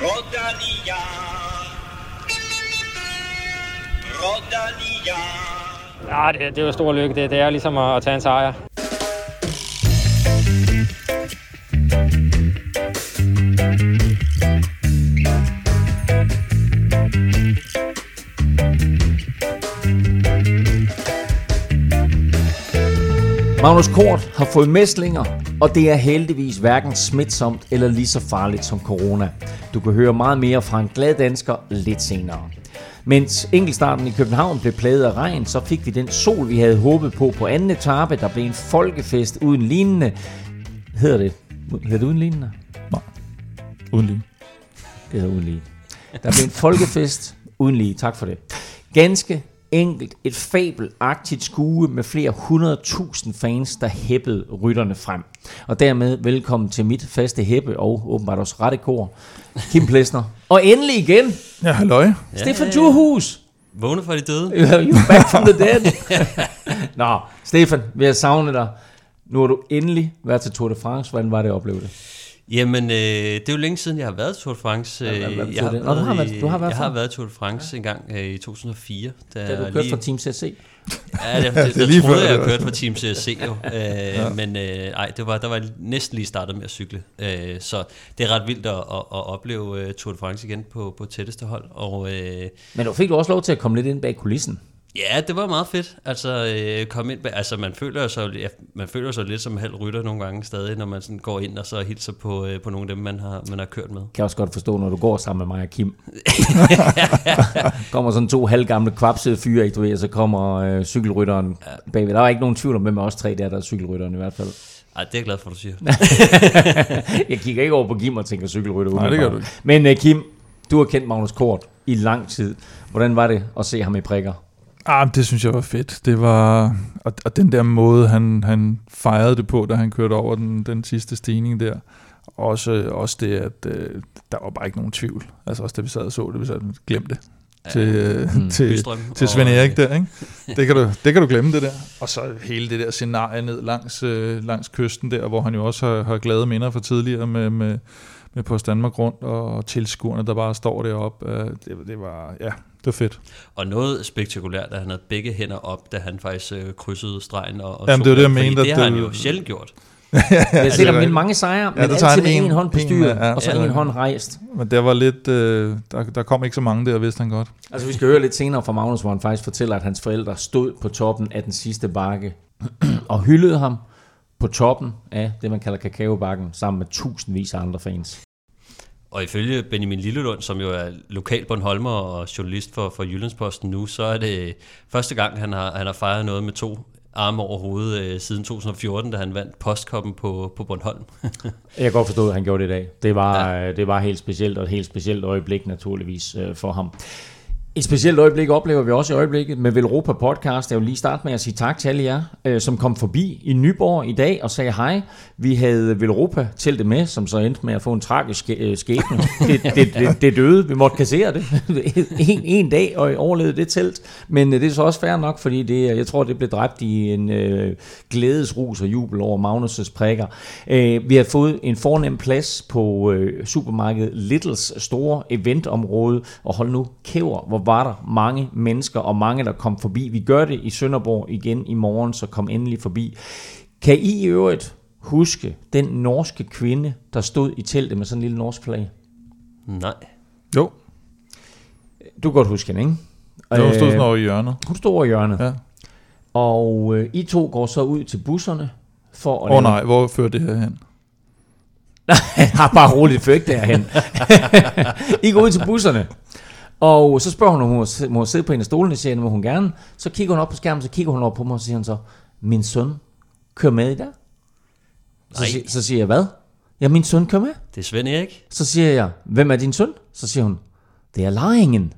Rodania. Rodania. Ja, det, det er jo stor lykke. Det, det er ligesom at, at tage en sejr. Magnus Kort har fået mæslinger, og det er heldigvis hverken smitsomt eller lige så farligt som corona. Du kan høre meget mere fra en glad dansker lidt senere. Mens enkeltstarten i København blev plaget af regn, så fik vi den sol, vi havde håbet på på anden etape. Der blev en folkefest uden lignende. Hedder det? Hedder det uden lignende? Nej, uden lige. Det hedder uden lige. Der blev en folkefest uden lige. Tak for det. Ganske enkelt et fabelagtigt skue med flere hundredtusind fans, der hæppede rytterne frem. Og dermed velkommen til mit faste hæppe og åbenbart også rette kor, Kim Plesner. Og endelig igen, Ja, halløj. ja, Stefan Djurhus. Vågne fra de døde. You're back from the dead. Nå, Stefan, vi har savnet dig. Nu har du endelig været til Tour de France. Hvordan var det at opleve det? Jamen, øh, det er jo længe siden, jeg har været til Tour de France. Ja, hvad- hvad Øh, betyder jeg har det? Nå, du har været- i- du har været Jeg har været til Tour de France en gang øh, i 2004. Da Da du kørte fra Team CC. Ja, det, det, det det, lige lige troede jeg, jeg kørte fra Team CSC jo. Øh, ja. Men øh, ej, det var, der var jeg næsten lige startet med at cykle. Øh, så det er ret vildt at, at, at opleve øh, Tour de France igen på, på tætteste hold. Og øh, Men du fik du også lov til at komme lidt ind bag kulissen. Ja, det var meget fedt. Altså, øh, komme ind, altså man føler sig ja, man føler sig lidt som halv rytter nogle gange stadig, når man sådan går ind og så hilser på, øh, på nogle af dem, man har, man har kørt med. Kan jeg også godt forstå, når du går sammen med mig og Kim. kommer sådan to halvgamle kvapsede fyre, ikke du ved, og så kommer øh, cykelrytteren bagved. Der var ikke nogen tvivl om, hvem os tre der, der er cykelrytteren i hvert fald. Ej, det er jeg glad for, du siger. Jeg kigger ikke over på Kim og tænker cykelrytter. Nej, det gør du ikke. Men uh, Kim, du har kendt Magnus Kort i lang tid. Hvordan var det at se ham i prikker? Ah, det synes jeg var fedt. Det var, og, og den der måde, han, han fejrede det på, da han kørte over den, den sidste stigning der. Også, også det, at øh, der var bare ikke nogen tvivl. Altså også da vi sad og så det, vi sad glem det. Til, Mm. til, Bystrøm til og- Svend Erik der, ikke? Det kan, du, det kan du glemme det der. Og så hele det der scenarie ned langs, øh, langs kysten der, hvor han jo også har, har glade minder fra tidligere med, med, med Post Danmark rundt, og tilskuerne, der bare står deroppe. Øh, det, det var, ja, det var fedt. Og noget spektakulært, at han havde begge hænder op, da han faktisk øh, krydsede stregen og, og Jamen, det var det, jeg mente, Det at har han det- jo sjældent gjort. Jeg har set det ham er- vinde mange sejre, men tager altid med han en en- hånd på styret, ja, og så ja. en hånd rejst. Men der var lidt, øh, der, der kom ikke så mange der, vidste han godt. Altså, vi skal høre lidt senere fra Magnus, hvor han faktisk fortæller, at hans forældre stod på toppen af den sidste bakke og hyldede ham på toppen af det, man kalder kakaobakken, sammen med tusindvis af andre fans. Og ifølge Benjamin Lillelund, som jo er lokal Bornholmer og journalist for, for Jyllandsposten nu, så er det første gang, han har, han har fejret noget med to arme over hovedet øh, siden 2014, da han vandt postkoppen på, på Bornholm. Jeg kan godt forstå, at han gjorde det i dag. Det var, ja. det var helt specielt, og et helt specielt øjeblik naturligvis øh, for ham. Et specielt øjeblik oplever vi også i øjeblikket med Velropa Podcast. Jeg vil lige starte med at sige tak til alle jer, øh, som kom forbi i Nyborg i dag og sagde hej. Vi havde Velropa teltet med, som så endte med at få en tragisk sk- øh, skæbne. Det, det, det, det døde. Vi måtte kassere det. en, en dag og overlevede det telt. Men øh, det er så også fair nok, fordi det, jeg tror, det blev dræbt i en øh, glædesrus og jubel over Magnus' prikker. Øh, vi har fået en fornem plads på øh, supermarkedet Littles store eventområde, og hold nu kæver, hvor var der mange mennesker og mange, der kom forbi. Vi gør det i Sønderborg igen i morgen, så kom endelig forbi. Kan I i øvrigt huske den norske kvinde, der stod i teltet med sådan en lille norsk flag? Nej. Jo, Du kan godt huske hende, ikke? det var stod sådan Øh, over i hjørnet. Hun stod over i hjørnet. Ja. Og øh, I to går så ud til busserne for at Åh oh, nej, hvor fører det her hen? har bare roligt før ikke derhen. I går ud til busserne. Og så spørger hun, om hun må sid- må sidde på en af stolene, siger jeg, må hun gerne. Så kigger hun op på skærmen, så kigger hun op på mig, og siger hun så, min søn kører med i dag. Så, sig, så siger jeg, hvad? Ja, min søn kører med. Det er Svend Erik. Så siger jeg, hvem er din søn? Så siger hun, det er Laringen.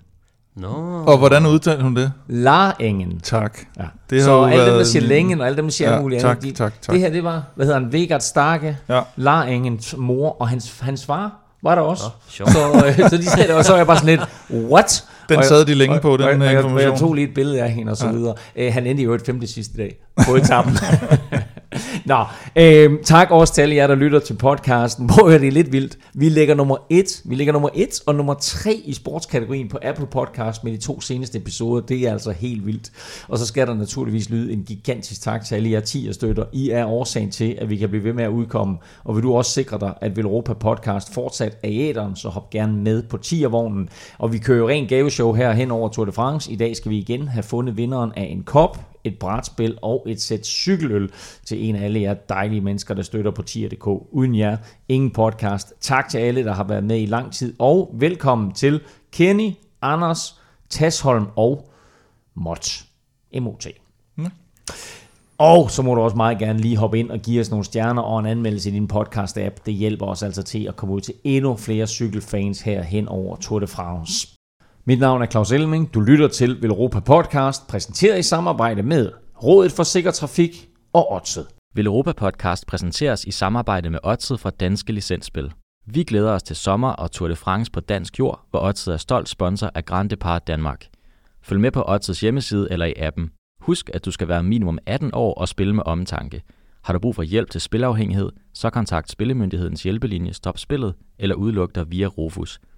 Nå. Og hvordan udtalte hun det? Laringen. Tak. Ja. Det har så alle dem, der siger en- længen, og alle dem, der siger Ja, muligt tak, andet, tak, tak. Det her, det var, hvad hedder han, Vegard Starke, Ja. Laringens mor, og hans, hans far var der også. Nå, sjovt. så, øh, så de sagde det, og så var jeg bare sådan lidt, what? Den Og jeg- sad de længe på, og, den og, og, jeg, og jeg information. tog lige et billede af hende og så ja. videre. Øh, han endte jo et femte sidste dag på etappen. Nå, øh, tak også til alle jer, der lytter til podcasten. Hvor er det lidt vildt. Vi ligger nummer 1, vi ligger nummer 1 og nummer 3 i sportskategorien på Apple Podcast med de to seneste episoder. Det er altså helt vildt. Og så skal der naturligvis lyde en gigantisk tak til alle jer 10 støtter. I er årsagen til, at vi kan blive ved med at udkomme. Og vil du også sikre dig, at Europa Podcast fortsat er i æderen, så hop gerne med på 10'ervognen. Og vi kører jo ren gaveshow her hen over Tour de France. I dag skal vi igen have fundet vinderen af en kop, et brætspil og et sæt cykeløl til en af alle jer dejlige mennesker, der støtter på tier.dk. Uden jer, ingen podcast. Tak til alle, der har været med i lang tid, og velkommen til Kenny, Anders, Tasholm og Mot. MOT. Mm. Og så må du også meget gerne lige hoppe ind og give os nogle stjerner og en anmeldelse i din podcast-app. Det hjælper os altså til at komme ud til endnu flere cykelfans her hen over Tour de France. Mit navn er Claus Elming. Du lytter til Velropa Podcast, præsenteret i samarbejde med Rådet for Sikker Trafik og Odset. Velropa Podcast præsenteres i samarbejde med Odset fra Danske Licensspil. Vi glæder os til sommer og Tour de France på dansk jord, hvor Odset er stolt sponsor af Grand Depart Danmark. Følg med på Odsets hjemmeside eller i appen. Husk, at du skal være minimum 18 år og spille med omtanke. Har du brug for hjælp til spilafhængighed, så kontakt Spillemyndighedens hjælpelinje Stop Spillet eller udluk dig via Rufus –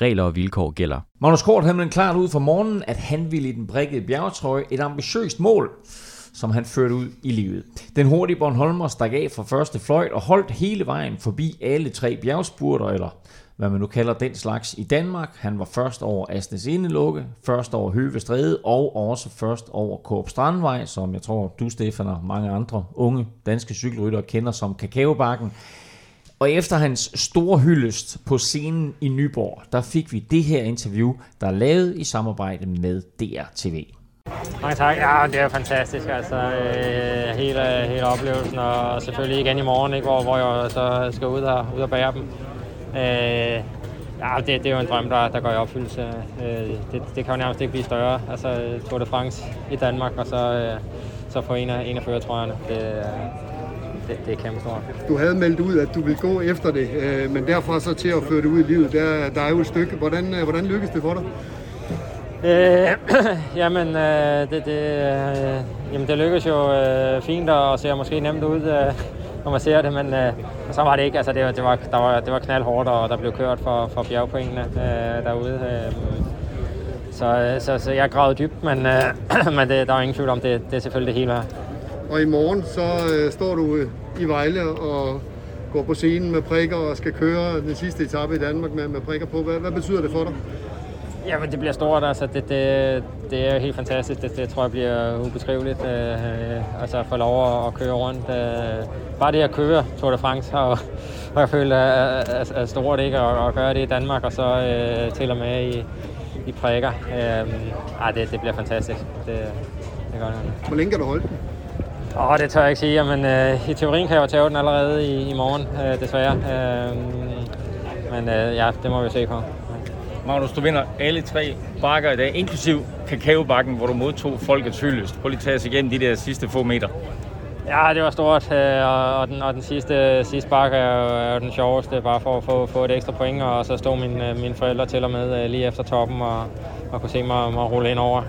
Regler og vilkår gælder. Magnus Kort havde klart ud for morgenen, at han ville i den brækkede bjergetrøje et ambitiøst mål, som han førte ud i livet. Den hurtige Bornholmer stak af fra første fløjt og holdt hele vejen forbi alle tre bjergspurter, eller hvad man nu kalder den slags i Danmark. Han var først over Asnes Indelukke, først over Høve Stræde og også først over Korp Strandvej, som jeg tror du, Stefan og mange andre unge danske cykelryttere kender som Kakaobakken. Og efter hans store hyldest på scenen i Nyborg, der fik vi det her interview, der er lavet i samarbejde med DRTV. Mange tak. Ja, det er fantastisk. Altså, øh, hele, hele oplevelsen, og selvfølgelig igen i morgen, ikke, hvor, hvor jeg så skal ud og, ud og bære dem. Øh, ja, det, det er jo en drøm, der, der går i opfyldelse. Øh, det, det kan jo nærmest ikke blive større. Altså, Tour de France i Danmark, og så, øh, så få en af, en af føretrøjerne. Det, øh, det, det er kæmpe stort. Du havde meldt ud, at du ville gå efter det, øh, men derfra så til at føre det ud i livet, der, der er jo et stykke. Hvordan, øh, hvordan lykkedes det for dig? Øh, jamen, øh, det, det, øh, jamen, det lykkedes jo øh, fint og ser måske nemt ud, øh, når man ser det, men øh, så var det ikke. Altså, det, det, var, der var, det var knaldhårdt, og der blev kørt for, for bjergpoengene øh, derude. Øh, så, så, så jeg gravede dybt, men, øh, men det, der er ingen tvivl om, det, det er selvfølgelig det hele. Og i morgen så øh, står du i Vejle og går på scenen med prikker og skal køre den sidste etape i Danmark med, med prikker på. Hvad, hvad betyder det for dig? Jamen, det bliver stort. Altså, det, det, det er helt fantastisk. Det, det tror jeg bliver ubeskriveligt. Øh, altså, at få lov at, at køre rundt. Øh, bare det at køre Tour de France, og, og jeg føler, er, er, er stort ikke? Og, og gøre det i Danmark, og så øh, til og med i, i prikker. Øh, ej, det, det bliver fantastisk. Det, det gør det. Hvor længe kan du holde den? Åh, oh, det tør jeg ikke sige, men øh, i teorien kan jeg jo tage den allerede i, i morgen, øh, desværre. Øh, men øh, ja, det må vi se på. Magnus, du vinder alle tre bakker i dag, inklusiv kakaobakken, hvor du modtog folkets hyldest. Prøv lige at tage os igennem de der sidste få meter. Ja, det var stort, øh, og den, og den sidste, sidste bakke er jo, den sjoveste, bare for at få, få et ekstra point, og så stod min, øh, mine forældre til og med øh, lige efter toppen, og, og kunne se mig, mig rulle ind over.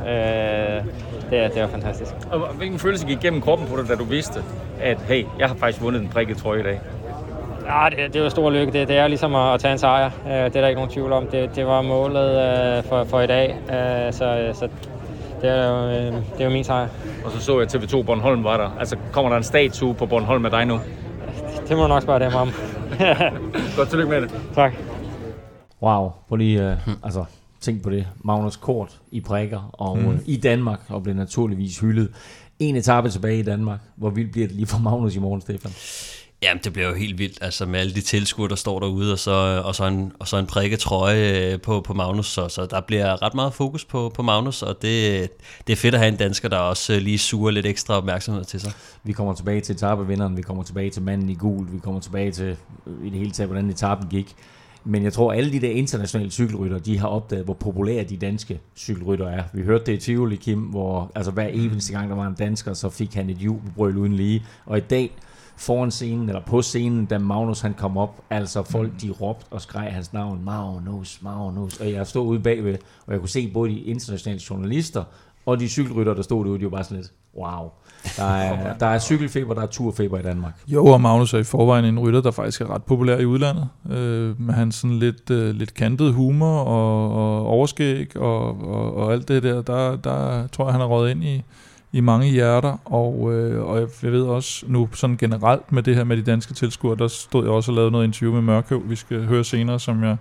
Det, det var fantastisk. Og hvilken følelse gik igennem kroppen på dig, da du vidste, at hey, jeg har faktisk vundet en prikket trøje i dag? Ja, det, det var stor lykke. Det, det er ligesom at, at tage en sejr. Det er der ikke nogen tvivl om. Det, det var målet for, for i dag. Så, så det er, jo, det er jo min sejr. Og så så jeg TV2 Bornholm var der. Altså, kommer der en statue på Bornholm med dig nu? Det må du nok spørge dem om. Godt tillykke med det. Tak. Wow, på lige, uh, altså, tænk på det. Magnus Kort i prikker og mm. i Danmark, og blev naturligvis hyldet. En etape tilbage i Danmark. Hvor vildt bliver det lige for Magnus i morgen, Stefan? Jamen, det bliver jo helt vildt, altså med alle de tilskuere, der står derude, og så, og så, en, og så en prikket trøje øh, på, på Magnus, så, så der bliver ret meget fokus på, på Magnus, og det, det er fedt at have en dansker, der også øh, lige suger lidt ekstra opmærksomhed til sig. Vi kommer tilbage til etapevinderen, vi kommer tilbage til manden i gul, vi kommer tilbage til øh, i det hele taget, hvordan etappen gik. Men jeg tror, at alle de der internationale cykelrytter, de har opdaget, hvor populære de danske cykelrytter er. Vi hørte det i Tivoli, Kim, hvor altså hver eneste gang, der var en dansker, så fik han et jubelbrøl uden lige. Og i dag, foran scenen, eller på scenen, da Magnus han kom op, altså folk de råbte og skreg hans navn, Magnus, Magnus, og jeg stod ude bagved, og jeg kunne se både de internationale journalister, Og de cykelrytter, der stod derude, de var bare sådan lidt, wow. Der er, der er cykelfeber, der er turfeber i Danmark. Jo, og Magnus er i forvejen en rytter, der faktisk er ret populær i udlandet. Øh, med hans sådan lidt, øh, lidt kantet humor og, og overskæg og, og, og alt det der, der, der tror jeg, han har rådet ind i, i mange hjerter, og, øh, og jeg ved også nu sådan generelt med det her med de danske tilskuere, der stod jeg også og lavede noget interview med Mørkøv, vi skal høre senere, som jeg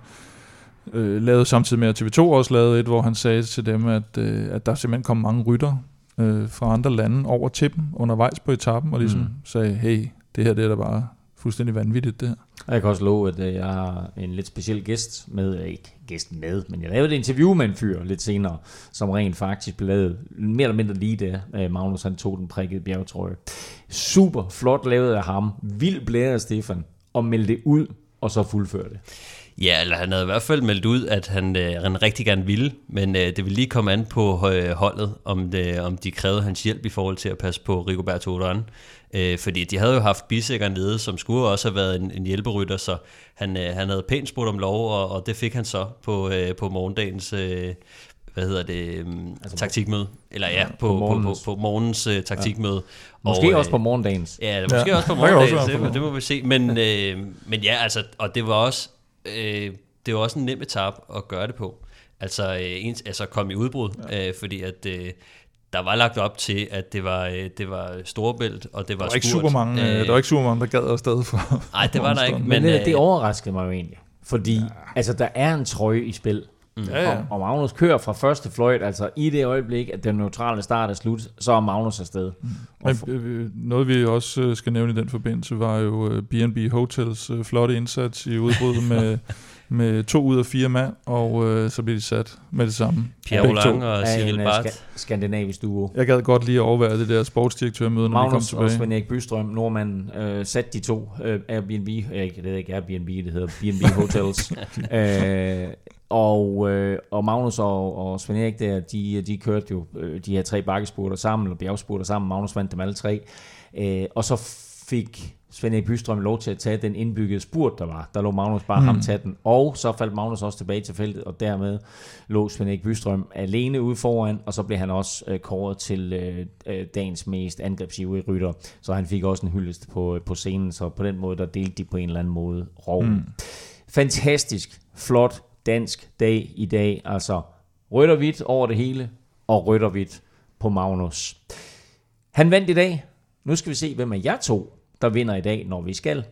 øh, lavede samtidig med, at TV2 også lavede et, hvor han sagde til dem, at, øh, at der simpelthen kom mange rytter øh, fra andre lande over til dem undervejs på etappen, og ligesom mm. sagde, hey, det her det er da bare fuldstændig vanvittigt det her. Jeg kan også love, at øh, jeg har en lidt speciel gæst med, øh, ikke gæst med, men jeg lavede et interview med en fyr lidt senere, som rent faktisk blev lavet mere eller mindre lige der. Øh, Magnus han tog den prikkede bjergetrøje. Super flot lavet af ham. Vild blære Stefan. Og melde det ud, og så fuldføre det. Ja, eller han havde i hvert fald meldt ud, at han, øh, han rigtig gerne ville, men øh, det ville lige komme an på øh, holdet, om, det, om de krævede hans hjælp i forhold til at passe på Rigoberto Urán. Øh, fordi de havde jo haft Bisækker nede, som skulle også have været en, en hjælperytter, så han, øh, han havde pænt spurgt om lov, og, og det fik han så på, øh, på morgendagens... Øh, hvad hedder det, um, altså taktikmøde, eller ja, på, på, morgens, på, på, på morgens uh, taktikmøde. Ja. Måske og, også på morgendagens. Ja, måske ja. også på morgendagens, det, det må vi se. Men, øh, men ja, altså, og det var også, øh, det var også en nem etap at gøre det på. Altså, øh, en, altså komme i udbrud, ja. øh, fordi at øh, der var lagt op til, at det var, øh, det var Storebælt, og det var, der var ikke super mange, øh, der var ikke super mange, der gad afsted for. Nej, det var der ikke. Men, men det, det overraskede mig jo egentlig. Fordi ja. altså, der er en trøje i spil. Mm. Ja, ja. Og, og Magnus kører fra første fløjt, altså i det øjeblik, at den neutrale start er slut, så er Magnus afsted. Mm. Men, øh, noget vi også skal nævne i den forbindelse, var jo B&B Hotels flotte indsats i udbruddet med med to ud af fire mand, og øh, så bliver de sat med det samme. Pierre Roland og Cyril Bart. Ska- skandinavisk duo. Jeg gad godt lige overvære det der sportsdirektørmøde, når vi kom tilbage. og Svend Erik Bystrøm, nordmanden, øh, satte de to øh, Airbnb, øh, det er ikke Airbnb, det hedder B&B Hotels. øh, og, øh, og Magnus og, og Svend Erik der, de, de kørte jo øh, de her tre bakkespurter sammen, eller bjergspurter sammen. Magnus vandt dem alle tre. Øh, og så fik Svend Erik Bystrøm lov til at tage den indbyggede spurt, der var. Der lå Magnus bare mm. ham tage den, og så faldt Magnus også tilbage til feltet, og dermed lå Svend Erik Bystrøm alene ude foran, og så blev han også øh, kåret til øh, øh dagens mest angrebsivrige rytter, så han fik også en hyldest på, på scenen, så på den måde, der delte de på en eller anden måde roven. Mm. Fantastisk, flot dansk dag i dag, altså rødt og hvidt over det hele, og rødt og hvidt på Magnus. Han vandt i dag. Nu skal vi se, hvem af jer to der vinder i dag, når vi skal.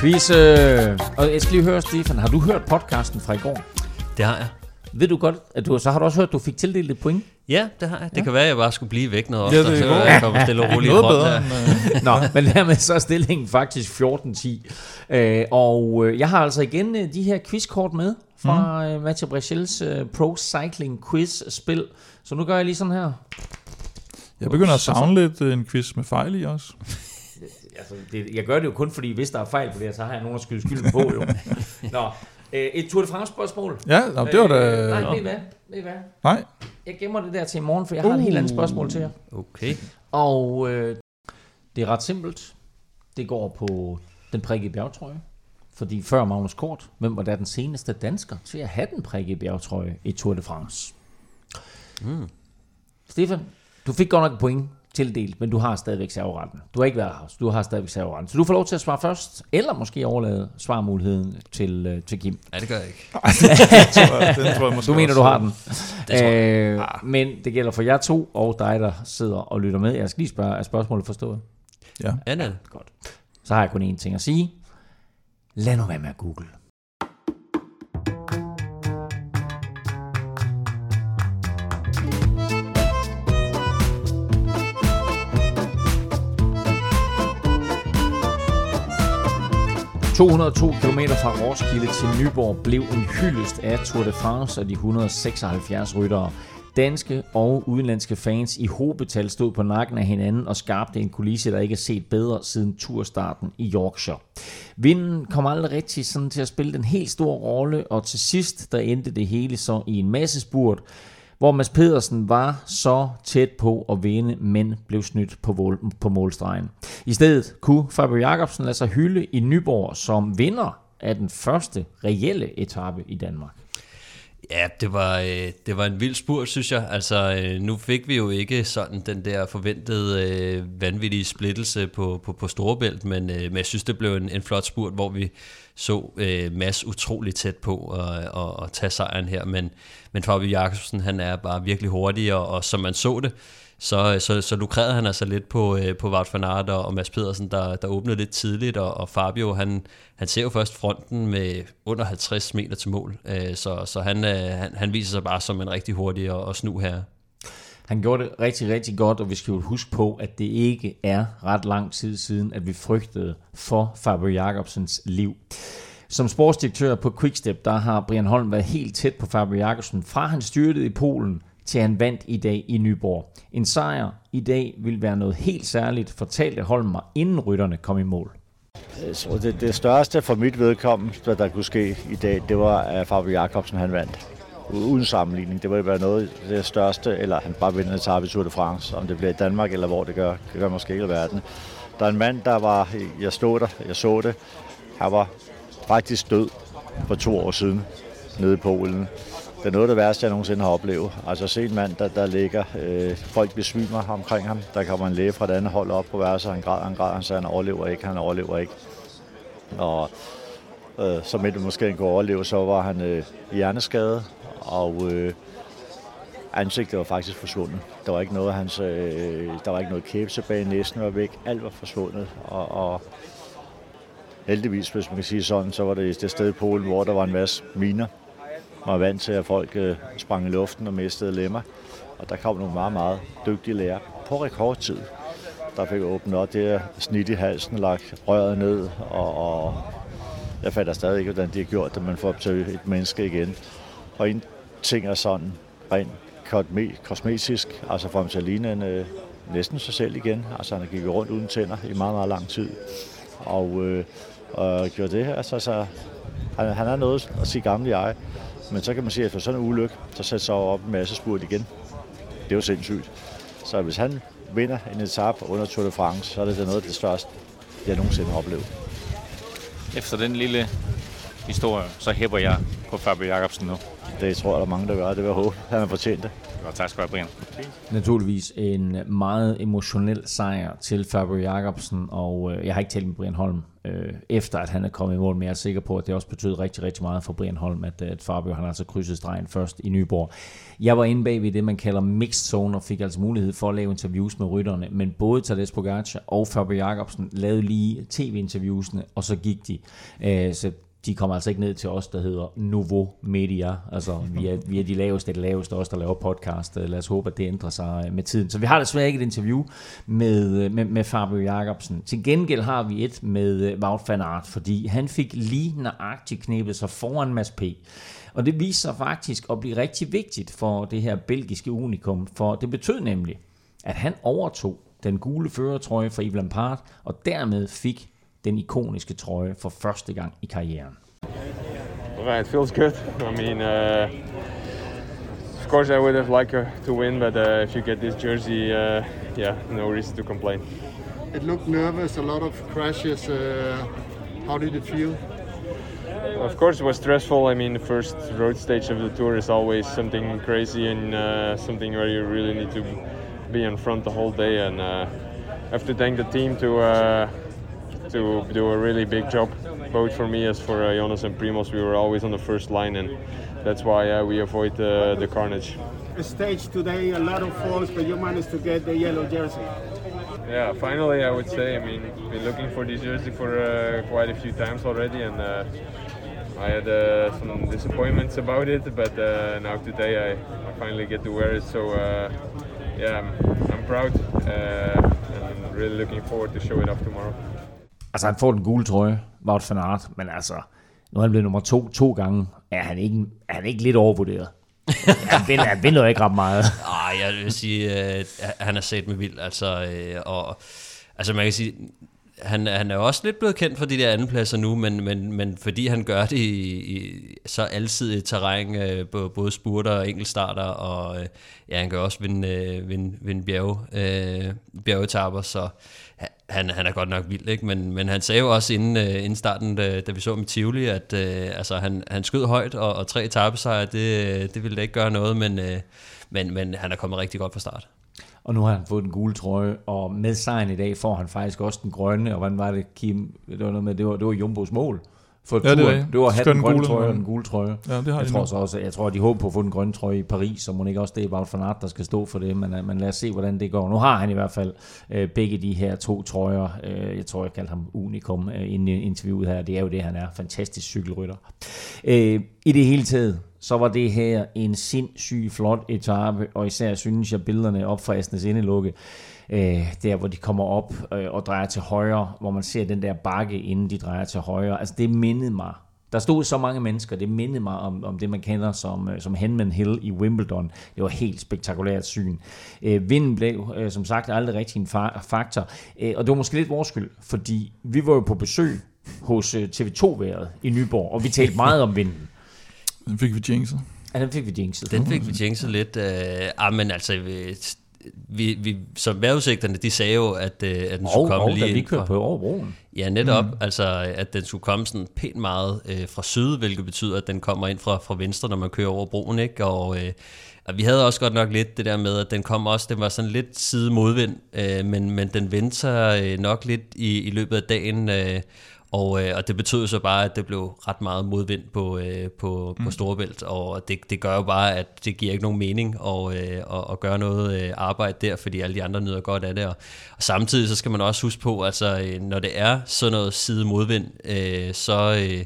Quiz. Og jeg skal lige høre, Stefan, har du hørt podcasten fra i går? Det har jeg. Ved du godt, at du, så har du også hørt, at du fik tildelt et point? Ja, det har jeg. Det ja. kan være, at jeg bare skulle blive væk noget oftere, ja, det så jeg kommer stille og roligt Noget bedre. End, Nå, men dermed så er stillingen faktisk 14-10. Øh, og øh, jeg har altså igen øh, de her quizkort med fra mm. Mathieu Brechels Pro Cycling Quiz-spil. Så nu gør jeg lige sådan her. Jeg begynder at savne lidt øh, en quiz med fejl i også. altså, det, jeg gør det jo kun fordi, hvis der er fejl på det, så har jeg nogen at skylde skylden på jo. Nå, øh, et Tour de France spørgsmål. Ja, nå, det var da... Øh, nej, ved I hvad? Ved I hvad? Nej. Jeg gemmer det der til i morgen, for jeg har uh. et helt andet spørgsmål til jer. Okay. Og øh, det er ret simpelt. Det går på den prikkede bjergtrøje. Fordi før Magnus Kort, hvem var der den seneste dansker til at have den prikkede bjergtrøje i Tour de France? Mm. Stefan, du fik godt nok point tildelt, men du har stadigvæk serveretten. Du har ikke været her, du har stadigvæk serveretten. Så du får lov til at svare først, eller måske overlade svarmuligheden til, uh, til Kim. Nej, det gør jeg ikke. den tror jeg, den tror jeg måske du mener, du har den. Det tror jeg. Øh, ah. Men det gælder for jer to, og dig, der sidder og lytter med. Jeg skal lige spørge, er spørgsmålet forstået? Ja. Ja, ja. Godt. Så har jeg kun én ting at sige. Lad nu være med at google. 202 km fra Roskilde til Nyborg blev en hyldest af Tour de France og de 176 ryttere. Danske og udenlandske fans i hobetal stod på nakken af hinanden og skabte en kulisse, der ikke er set bedre siden turstarten i Yorkshire. Vinden kom aldrig rigtig sådan til at spille den helt store rolle, og til sidst der endte det hele så i en masse spurt, hvor Mads Pedersen var så tæt på at vinde, men blev snydt på, mål, på målstregen. I stedet kunne Fabio Jacobsen lade sig hylde i Nyborg som vinder af den første reelle etape i Danmark. Ja, det var, øh, det var en vild spurt, synes jeg. Altså, øh, nu fik vi jo ikke sådan den der forventede øh, vanvittige splittelse på, på, på Storebælt, men, øh, men jeg synes, det blev en, en flot spurt, hvor vi så øh, Mads utrolig tæt på at, at, at tage sejren her. Men, men Fabio Jakobsen, han er bare virkelig hurtig, og, og som man så det, Øh, så, så, så lukrede han altså lidt på, øh, på Wout van Aert og, og Mads Pedersen, der, der åbnede lidt tidligt, og, og Fabio, han, han ser jo først fronten med under 50 meter til mål, øh, så, så han, øh, han, han viser sig bare som en rigtig hurtig og, og snu her. Han gjorde det rigtig, rigtig godt, og vi skal jo huske på, at det ikke er ret lang tid siden, at vi frygtede for Fabio Jacobsens liv. Som sportsdirektør på Quickstep, der har Brian Holm været helt tæt på Fabio Jacobsen, fra han styrtede i Polen til han vandt i dag i Nyborg. En sejr i dag vil være noget helt særligt, fortalte Holm inden rytterne kom i mål. Så det, det største for mit vedkommende, hvad der kunne ske i dag, det var, at Fabio Jacobsen han vandt. Uden sammenligning. Det ville være noget det største, eller han bare vinder et i Tour de France. Om det bliver i Danmark, eller hvor det gør, det gør måske ikke i verden. Der er en mand, der var, jeg stod der, jeg så det, han var faktisk død for to år siden nede i Polen. Det er noget af det værste, jeg nogensinde har oplevet. Altså se en mand, der, der ligger, øh, folk besvimer omkring ham. Der kommer en læge fra et andet hold op på værelset, han græder, han græder, han siger, han overlever ikke, han overlever ikke. Og øh, som et måske han kunne overleve, så var han øh, hjerneskadet, og øh, ansigtet var faktisk forsvundet. Der var ikke noget hans, øh, der var ikke noget kæbe tilbage, næsten var væk, alt var forsvundet, og, og heldigvis, hvis man kan sige sådan, så var det det sted i Polen, hvor der var en masse miner, var vant til, at folk øh, sprang i luften og mistede lemmer. Og der kom nogle meget, meget dygtige lærer på rekordtid. Der fik åbnet op det snit i halsen, lagt røret ned, og, og jeg fatter stadig ikke, hvordan de har gjort det, man får til et menneske igen. Og en ting er sådan rent kosmetisk, altså for ham til at ligne en, øh, næsten sig selv igen. Altså han gik rundt uden tænder i meget, meget lang tid. Og, øh, og gjorde det her, altså, så han, han er noget at sige gamle jeg. Men så kan man sige, at efter sådan en ulykke, så sætter sig op en masse spurt igen. Det er jo sindssygt. Så hvis han vinder en etape under Tour de France, så er det noget af det største, jeg nogensinde har oplevet. Efter den lille historie, så hæpper jeg på Fabio Jacobsen nu. Det tror jeg, der er mange, der gør. Det vil jeg håbe. Han har fortjent det. Godt, tak skal du have, Brian. Naturligvis en meget emotionel sejr til Fabio Jacobsen, og øh, jeg har ikke talt med Brian Holm øh, efter, at han er kommet i mål, men jeg er sikker på, at det også betød rigtig, rigtig meget for Brian Holm, at, at Fabio han altså krydsede stregen først i Nyborg. Jeg var inde bag ved det, man kalder mixed zone, og fik altså mulighed for at lave interviews med rytterne, men både Tadej Pogacar og Fabio Jacobsen lavede lige tv-interviewsene, og så gik de. Øh, så de kommer altså ikke ned til os, der hedder Nouveau Media. Altså, vi er, vi er de laveste, det laveste, os der laver podcast. Øh, lad os håbe, at det ændrer sig øh, med tiden. Så vi har desværre ikke et interview med, øh, med, med Fabio Jacobsen. Til gengæld har vi et med Wout van Aert, fordi han fik lige nøjagtigt knæbet sig foran Mads P. Og det viser sig faktisk at blive rigtig vigtigt for det her belgiske unikum, for det betød nemlig, at han overtog den gule førertrøje fra Yves Lampard, og dermed fik den ikoniske trøje for første gang i karrieren. Right, it feels good. I mean, uh, of course I would have liked to win, but uh, if you get this jersey, uh, yeah, no reason to complain. It looked nervous, a lot of crashes. Uh, how did it feel? Of course, it was stressful. I mean, the first road stage of the tour is always something crazy and uh, something where you really need to be in front the whole day. And uh, I have to thank the team to uh, to do a really big job, both for me as for uh, Jonas and Primos. We were always on the first line, and that's why uh, we avoid uh, the carnage. The stage today, a lot of falls, but you managed to get the yellow jersey. Yeah, finally, I would say. I mean, been looking for this jersey for uh, quite a few times already, and uh, I had uh, some disappointments about it. But uh, now today, I, I finally get to wear it. So uh, yeah, I'm, I'm proud uh, and really looking forward to show it off tomorrow. Altså, han får den gule trøje, Wout van Aert, men altså, nu er han blevet nummer to to gange. Er han ikke, er han ikke lidt overvurderet? han, vinder, han vinder jo ikke ret meget. Nej, jeg vil sige, at han er sat med vild. Altså, øh, og, altså man kan sige, han, han er også lidt blevet kendt for de der andenpladser nu, men, men, men fordi han gør det i, i så alsidigt terræn, øh, både spurter og enkeltstarter, og øh, ja, han kan også vinde, øh, vinde, vinde bjerge, øh, bjergetapper, så han, han er godt nok vild, ikke? Men, men han sagde jo også inden, øh, inden starten, da, da vi så med Tivoli, at øh, altså, han, han skød højt, og, og tre etappesejre, det, det ville da ikke gøre noget, men, øh, men, men han er kommet rigtig godt fra start. Og nu har han fået den gule trøje, og med sejren i dag får han faktisk også den grønne, og hvordan var det, Kim? Det var, noget med, det var, det var Jumbos mål for ja, det, var, det var at have den grønne gule, trøje og den gule trøje. Ja, det har jeg, de tror så også, jeg tror, at de håber på at få den grønne trøje i Paris, så må ikke også det er Wout van Aert, der skal stå for det, men, øh, men lad os se, hvordan det går. Nu har han i hvert fald øh, begge de her to trøjer. Øh, jeg tror, jeg kaldte ham unikum øh, inden interviewet her. Det er jo det, han er. Fantastisk cykelrytter. Øh, I det hele taget, så var det her en sindssyg flot etape, og især synes jeg billederne op fra Asnes Indelukke, øh, der hvor de kommer op øh, og drejer til højre, hvor man ser den der bakke, inden de drejer til højre. Altså det mindede mig der stod så mange mennesker, det mindede mig om, om det, man kender som, øh, som Henman Hill i Wimbledon. Det var helt spektakulært syn. Øh, vinden blev, øh, som sagt, aldrig rigtig en faktor. Øh, og det var måske lidt vores skyld, fordi vi var jo på besøg hos øh, TV2-været i Nyborg, og vi talte meget om vinden. Den fik vi jinxet. Ja, den fik vi jinxet. Den fik vi jinxet lidt. Øh, ah, men altså, vi, vi, som vejrudsigterne, de sagde jo, at, øh, at den skulle komme og, lige ind fra, på overbroen. Ja, netop. Mm. Altså, at den skulle komme sådan pænt meget øh, fra syd, hvilket betyder, at den kommer ind fra, fra venstre, når man kører over broen, ikke? Og, øh, og vi havde også godt nok lidt det der med, at den kom også, den var sådan lidt side modvind, øh, men, men den vendte øh, nok lidt i, i løbet af dagen, øh, og, øh, og det betød så bare, at det blev ret meget modvind på, øh, på, mm. på Storebælt, og det, det gør jo bare, at det giver ikke nogen mening at, øh, at, at gøre noget øh, arbejde der, fordi alle de andre nyder godt af det. Og, og samtidig så skal man også huske på, altså øh, når det er sådan noget side modvind, øh, så... Øh,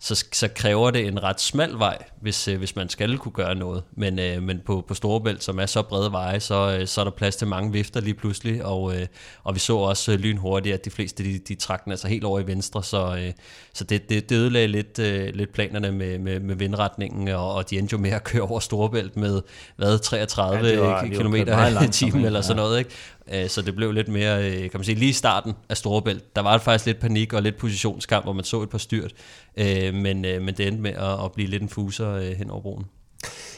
så, så kræver det en ret smal vej, hvis, øh, hvis man skal kunne gøre noget. Men, øh, men på, på Storebælt, som er så brede veje, så, øh, så er der plads til mange vifter lige pludselig, og, øh, og vi så også øh, lynhurtigt, at de fleste de, de trak den altså helt over i venstre, så, øh, så det, det, det ødelagde lidt, øh, lidt planerne med, med, med vindretningen, og, og de endte jo med at køre over Storebælt med hvad, 33 ja, km i timen eller sådan noget. Ikke? Øh, så det blev lidt mere, øh, kan man sige, lige i starten af Storebælt, der var det faktisk lidt panik og lidt positionskamp, hvor man så et par styrt, øh, men, øh, men det endte med at, at blive lidt en fuser øh, hen over broen.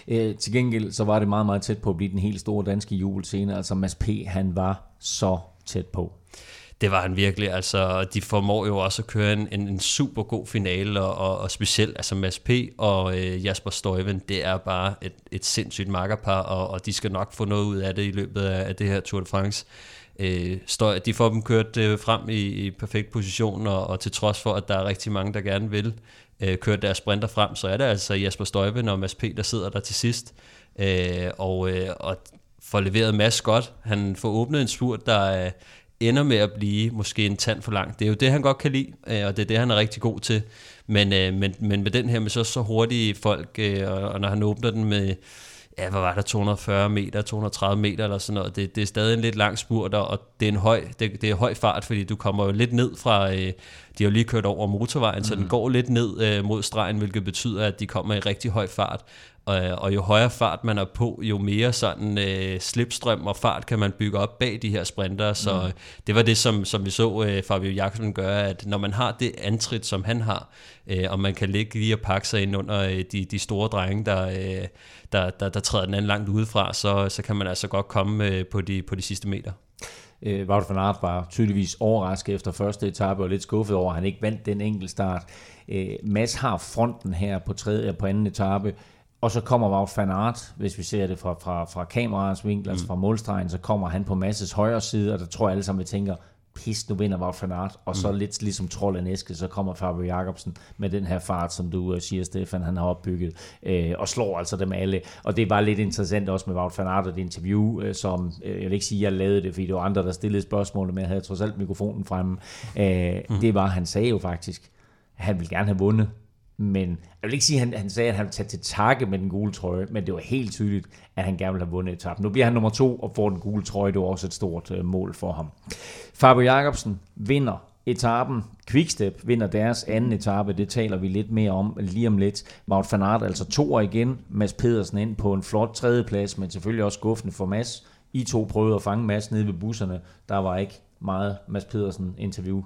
Øh, til gengæld så var det meget, meget tæt på at blive den helt store danske jubelscene. Altså Mads P., han var så tæt på. Det var han virkelig. Altså, de formår jo også at køre en, en, en super god finale, og, og, og specielt altså Mads P. og øh, Jasper Støjven, det er bare et, et sindssygt makkerpar, og, og de skal nok få noget ud af det i løbet af, af det her Tour de France. Øh, støj, de får dem kørt øh, frem i, i perfekt position, og, og til trods for, at der er rigtig mange, der gerne vil øh, køre deres sprinter frem, så er det altså Jasper Støjven og Mads P., der sidder der til sidst. Øh, og, øh, og får leveret Mads godt. Han får åbnet en spurt, der er ender med at blive måske en tand for langt. Det er jo det, han godt kan lide, øh, og det er det, han er rigtig god til. Men, øh, men, men med den her med så, så hurtige folk, øh, og når han åbner den med, ja, hvad var der, 240 meter, 230 meter eller sådan noget, det, det er stadig en lidt lang spurt, og det er en høj, det, det er høj fart, fordi du kommer jo lidt ned fra, øh, de har jo lige kørt over motorvejen, mm. så den mhm. går lidt ned mod stregen, hvilket betyder, at de kommer i rigtig høj fart, og, og jo højere fart man er på, jo mere sådan øh, slipstrøm og fart kan man bygge op bag de her sprinter. Så mm. det var det, som, som vi så øh, Fabio Jakobsen gøre, at når man har det antrit, som han har, øh, og man kan ligge lige og pakke sig ind under øh, de, de store drenge, der, øh, der, der, der træder den anden langt udefra, så, så kan man altså godt komme øh, på, de, på de sidste meter. Øh, Wout van Aert var tydeligvis overrasket efter første etape og lidt skuffet over, at han ikke vandt den enkelte start. Øh, Mads har fronten her på tredje på anden etape, og så kommer Wout van Aert, hvis vi ser det fra, fra, fra kameraets vinkel, altså mm. altså fra målstregen, så kommer han på Masses højre side, og der tror jeg alle sammen, vi tænker, pis, nu vinder Wout van Aert, og så mm. lidt ligesom trold af næske, så kommer Fabio Jacobsen med den her fart, som du uh, siger, Stefan, han har opbygget, uh, og slår altså dem alle. Og det var lidt interessant også med Wout van Aert og det interview, uh, som, uh, jeg vil ikke sige, jeg lavede det, fordi det var andre, der stillede spørgsmål, men jeg havde trods alt mikrofonen fremme. Uh, mm. Det var, han sagde jo faktisk, at han ville gerne have vundet, men jeg vil ikke sige, at han, han sagde, at han ville tage til takke med den gule trøje, men det var helt tydeligt, at han gerne ville have vundet etappen. Nu bliver han nummer to og får den gule trøje. Det var også et stort øh, mål for ham. Fabio Jacobsen vinder etappen. Quickstep vinder deres anden etape. Det taler vi lidt mere om lige om lidt. Wout van Aert altså to år igen. Mads Pedersen ind på en flot tredjeplads, men selvfølgelig også skuffende for Mads. I to prøvede at fange Mads nede ved busserne. Der var ikke meget Mads Pedersen interview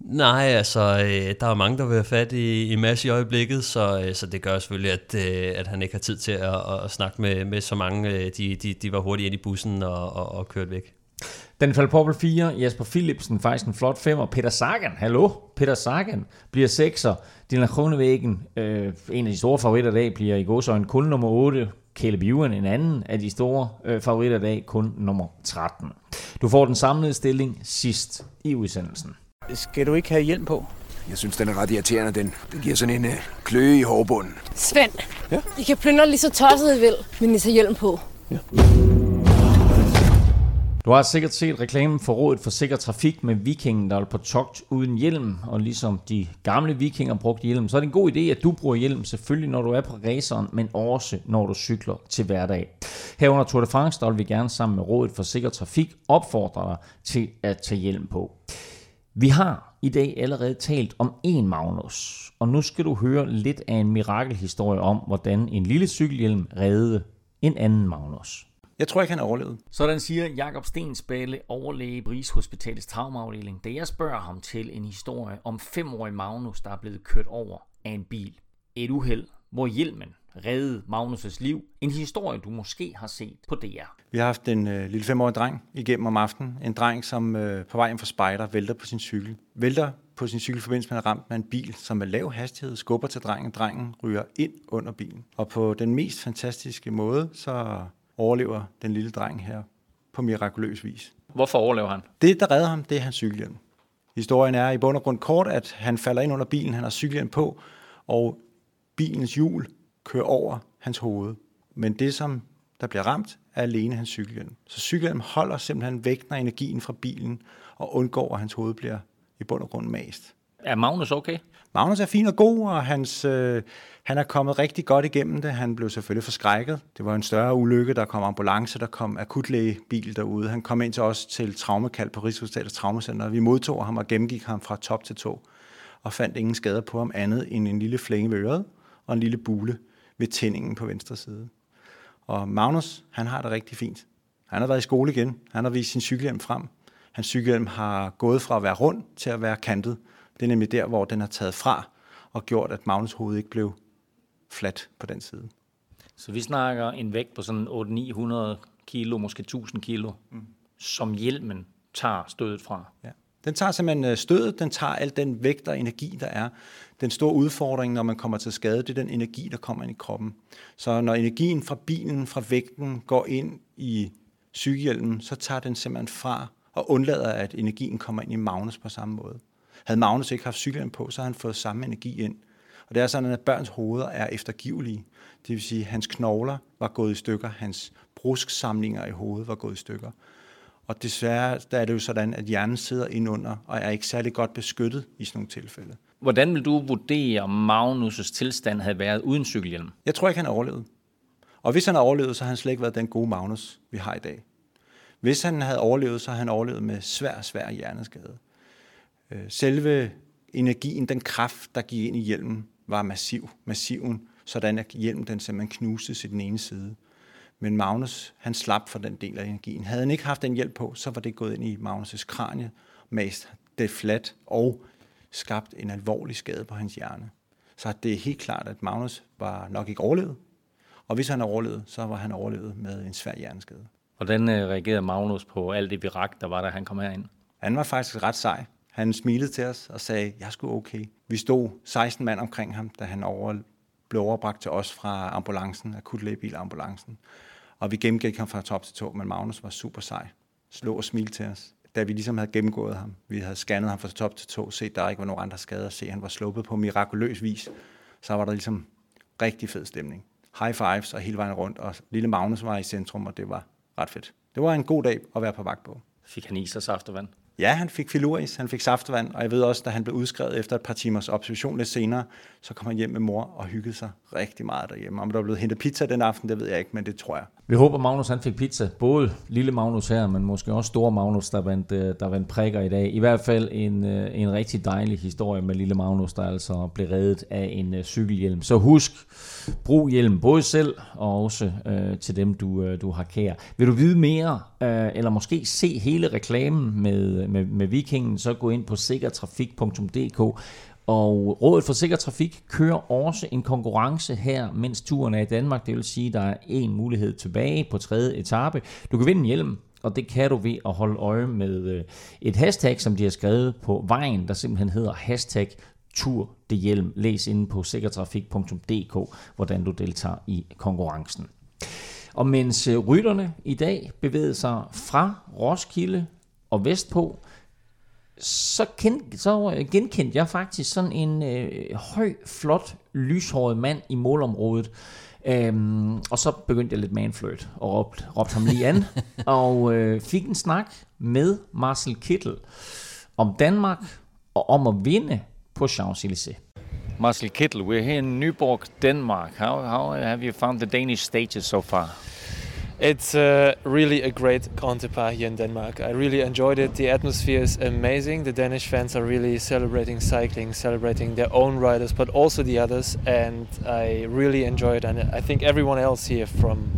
Nej, altså, øh, der er mange, der vil have fat i, i Mads i øjeblikket, så, øh, så det gør selvfølgelig, at, øh, at han ikke har tid til at, at snakke med, med så mange. Øh, de, de, de var hurtigt ind i bussen og, og, og kørt væk. Den faldt på 4, Jesper Philipsen faktisk en flot 5, og Peter Sagan, hallo, Peter Sagan bliver 6'er. Dylan Kronevæggen, øh, en af de store favoritter i dag, bliver i en kun nummer 8. Caleb Ewan, en anden af de store øh, favoritter i dag, kun nummer 13. Du får den samlede stilling sidst i udsendelsen. Skal du ikke have hjelm på? Jeg synes, den er ret irriterende. Den, den giver sådan en øh, kløe i hårbunden. Svend, ja? I kan plyndre lige så tosset I vil, men I tager hjelm på. Ja. Du har sikkert set reklamen for rådet for sikker trafik med vikingen, der er på togt uden hjelm, og ligesom de gamle vikinger brugte hjelm, så er det en god idé, at du bruger hjelm, selvfølgelig når du er på raceren, men også når du cykler til hverdag. Herunder Tour de France, der vil vi gerne sammen med rådet for sikker trafik opfordre dig til at tage hjelm på. Vi har i dag allerede talt om en Magnus, og nu skal du høre lidt af en mirakelhistorie om, hvordan en lille cykelhjelm reddede en anden Magnus. Jeg tror ikke, han overlevede. Sådan siger Jakob Stensballe, overlæge i Rigshospitalets traumaafdeling, da jeg spørger ham til en historie om femårig Magnus, der er blevet kørt over af en bil. Et uheld, hvor hjelmen reddede Magnus' liv. En historie, du måske har set på DR. Vi har haft en øh, lille femårig dreng igennem om aftenen. En dreng, som øh, på vej hjem fra spejder vælter på sin cykel. Vælter på sin cykel forbindelse med ramt med en bil, som med lav hastighed skubber til drengen. Drengen ryger ind under bilen. Og på den mest fantastiske måde, så overlever den lille dreng her på mirakuløs vis. Hvorfor overlever han? Det, der redder ham, det er hans cykelhjelm. Historien er i bund og grund kort, at han falder ind under bilen, han har cykelhjelm på, og bilens hjul kører over hans hoved. Men det, som der bliver ramt, er alene hans cykelhjelm. Så cykelhjelm holder simpelthen vægten af energien fra bilen, og undgår, at hans hoved bliver i bund og grund mast. Er Magnus okay? Magnus er fin og god, og hans, øh, han er kommet rigtig godt igennem det. Han blev selvfølgelig forskrækket. Det var en større ulykke, der kom ambulance, der kom akutlægebil derude. Han kom ind til os til traumekald på Rigshospitalets Traumacenter. Vi modtog ham og gennemgik ham fra top til to, og fandt ingen skader på ham andet end en lille flænge ved øret og en lille bule ved tændingen på venstre side. Og Magnus, han har det rigtig fint. Han har været i skole igen. Han har vist sin cykelhjelm frem. Hans cykelhjelm har gået fra at være rund til at være kantet. Det er nemlig der, hvor den har taget fra og gjort, at Magnus hoved ikke blev fladt på den side. Så vi snakker en vægt på sådan 800-900 kilo, måske 1000 kilo, mm. som hjelmen tager stødet fra. Ja. Den tager simpelthen øh, stødet, den tager al den vægt og energi, der er. Den store udfordring, når man kommer til skade, det er den energi, der kommer ind i kroppen. Så når energien fra bilen, fra vægten, går ind i cykelhjelmen, så tager den simpelthen fra og undlader, at energien kommer ind i Magnus på samme måde. Havde Magnus ikke haft cykelhjelm på, så havde han fået samme energi ind. Og det er sådan, at børns hoveder er eftergivelige. Det vil sige, at hans knogler var gået i stykker, hans brusksamlinger i hovedet var gået i stykker. Og desværre der er det jo sådan, at hjernen sidder indunder og er ikke særlig godt beskyttet i sådan nogle tilfælde. Hvordan vil du vurdere, om Magnus' tilstand havde været uden cykelhjelm? Jeg tror ikke, han overlevede. Og hvis han har overlevet, så har han slet ikke været den gode Magnus, vi har i dag. Hvis han havde overlevet, så har han overlevet med svær, svær hjerneskade. Øh, selve energien, den kraft, der gik ind i hjelmen, var massiv, massiven, sådan at hjelmen den simpelthen knuste i den ene side. Men Magnus, han slap for den del af energien. Havde han ikke haft den hjælp på, så var det gået ind i Magnus' kranie, mast det fladt og skabt en alvorlig skade på hans hjerne. Så det er helt klart, at Magnus var nok ikke overlevet. Og hvis han overlevede, så var han overlevet med en svær hjerneskade. Hvordan øh, reagerede Magnus på alt det virak, der var, da han kom herind? Han var faktisk ret sej. Han smilede til os og sagde, jeg skulle okay. Vi stod 16 mand omkring ham, da han over, blev overbragt til os fra ambulancen, akutlægebilambulancen. Og vi gennemgik ham fra top til to, men Magnus var super sej. Slå og smil til os. Da vi ligesom havde gennemgået ham, vi havde scannet ham fra top til to, set der ikke var nogen andre skader, se han var sluppet på mirakuløs vis, så var der ligesom rigtig fed stemning. High fives og hele vejen rundt, og lille Magnus var i centrum, og det var ret fedt. Det var en god dag at være på vagt på. Fik han is og saftevand? Ja, han fik filuris, han fik saftevand, og jeg ved også, da han blev udskrevet efter et par timers observation lidt senere, så kom han hjem med mor og hyggede sig rigtig meget derhjemme. Om der blev blevet hentet pizza den aften, det ved jeg ikke, men det tror jeg. Vi håber, Magnus han fik pizza. Både lille Magnus her, men måske også store Magnus, der vandt, øh, der vandt prikker i dag. I hvert fald en, øh, en rigtig dejlig historie med lille Magnus, der altså blev reddet af en øh, cykelhjelm. Så husk, brug hjelm både selv og også øh, til dem, du, øh, du har kær. Vil du vide mere, øh, eller måske se hele reklamen med med, med, med Vikingen, så gå ind på sikkertrafik.dk. Og Rådet for Sikker Trafik kører også en konkurrence her, mens turen er i Danmark. Det vil sige, at der er en mulighed tilbage på tredje etape. Du kan vinde en hjelm, og det kan du ved at holde øje med øh, et hashtag, som de har skrevet på vejen, der simpelthen hedder hashtag tur det hjelm. Læs inde på sikkertrafik.dk, hvordan du deltager i konkurrencen. Og mens øh, rytterne i dag bevægede sig fra Roskilde og vestpå, så, kend, så øh, genkendte jeg faktisk sådan en øh, høj, flot, lyshåret mand i målområdet. Øhm, og så begyndte jeg lidt manflirt og råbte, råbte ham lige an. og øh, fik en snak med Marcel Kittel om Danmark og om at vinde på Champs-Élysées. Marcel Kittel, we're here in Nyborg, Denmark. How, how have you found the Danish stages so far? It's uh, really a great Grand here in Denmark. I really enjoyed it. The atmosphere is amazing. The Danish fans are really celebrating cycling, celebrating their own riders, but also the others. And I really enjoy it. And I think everyone else here from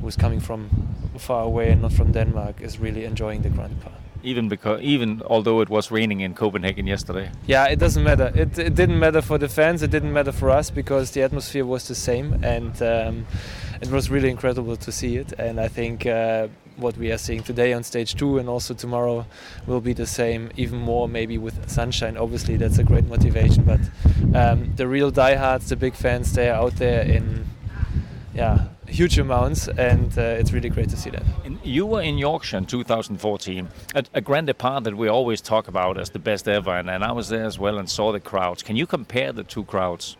who's coming from far away and not from Denmark is really enjoying the Grand Depart. Even because, even although it was raining in Copenhagen yesterday. Yeah, it doesn't matter. It, it didn't matter for the fans. It didn't matter for us because the atmosphere was the same. And um, it was really incredible to see it. And I think uh, what we are seeing today on stage two and also tomorrow will be the same, even more maybe with sunshine. Obviously, that's a great motivation. But um, the real diehards, the big fans, they are out there in yeah huge amounts, and uh, it's really great to see that. And you were in Yorkshire in 2014, a, a Grand Depart that we always talk about as the best ever, and, and I was there as well and saw the crowds. Can you compare the two crowds?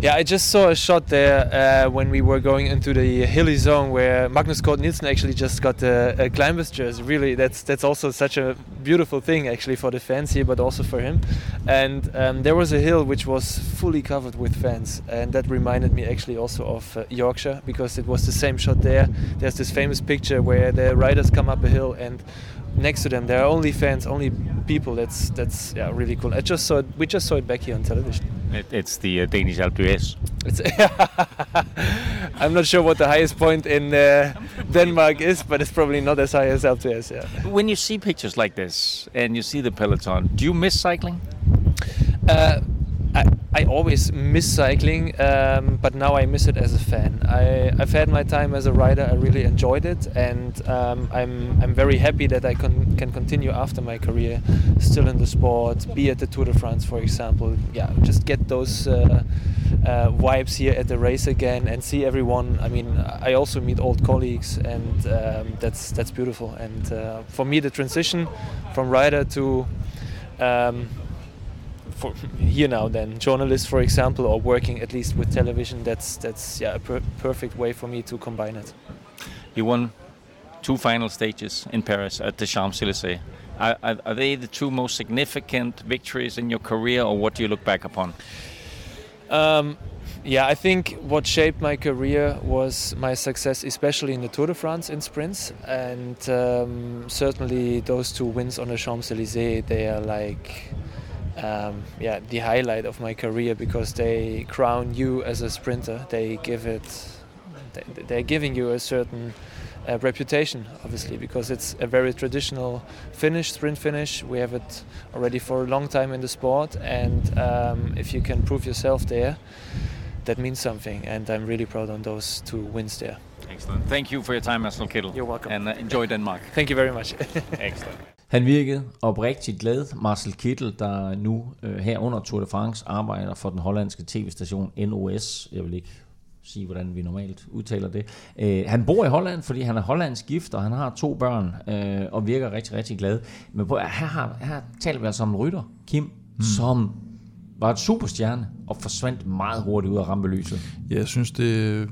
Yeah, I just saw a shot there uh, when we were going into the hilly zone where Magnus Kort Nielsen actually just got a, a climbers jersey. Really, that's that's also such a beautiful thing actually for the fans here, but also for him. And um, there was a hill which was fully covered with fans, and that reminded me actually also of uh, Yorkshire because it was the same shot there. There's this famous picture where the riders come up a hill and next to them there are only fans, only people. That's that's yeah really cool. I just saw it. We just saw it back here on television. It, it's the uh, Danish Alpe d'Huez. It's I'm not sure what the highest point in uh, Denmark is, but it's probably not as high as Alpe d'Huez. Yeah. When you see pictures like this and you see the peloton, do you miss cycling? Uh, I, always miss cycling, um, but now I miss it as a fan. I, I've had my time as a rider. I really enjoyed it, and um, I'm I'm very happy that I can can continue after my career, still in the sport, be at the Tour de France, for example. Yeah, just get those uh, uh, vibes here at the race again and see everyone. I mean, I also meet old colleagues, and um, that's that's beautiful. And uh, for me, the transition from rider to um, for here now then journalists for example or working at least with television. That's that's yeah a per perfect way for me to combine it. You won two final stages in paris at the champs-elysees are, are, are, they the two most significant victories in your career or what do you look back upon? Um, yeah, I think what shaped my career was my success, especially in the Tour de France in sprints, and um, certainly those two wins on the Champs Elysees. They are like um, yeah, the highlight of my career because they crown you as a sprinter. They give it, they're giving you a certain uh, reputation, obviously, because it's a very traditional finish, sprint finish. We have it already for a long time in the sport, and um, if you can prove yourself there, that means something. And I'm really proud on those two wins there. Excellent. Thank you for your time, Marcel Kittel. You're welcome. And uh, enjoy Denmark. Thank you very much. Excellent. Han virkede oprigtigt glad, Marcel Kittel, der nu øh, her under Tour de France arbejder for den hollandske tv-station NOS. Jeg vil ikke sige, hvordan vi normalt udtaler det. Øh, han bor i Holland, fordi han er hollandsk gift, og han har to børn, øh, og virker rigtig, rigtig glad. Men på, her, har, her taler vi altså om en rytter, Kim, mm. som var et superstjerne, og forsvandt meget hurtigt ud af rampelyset. Ja, jeg synes, det,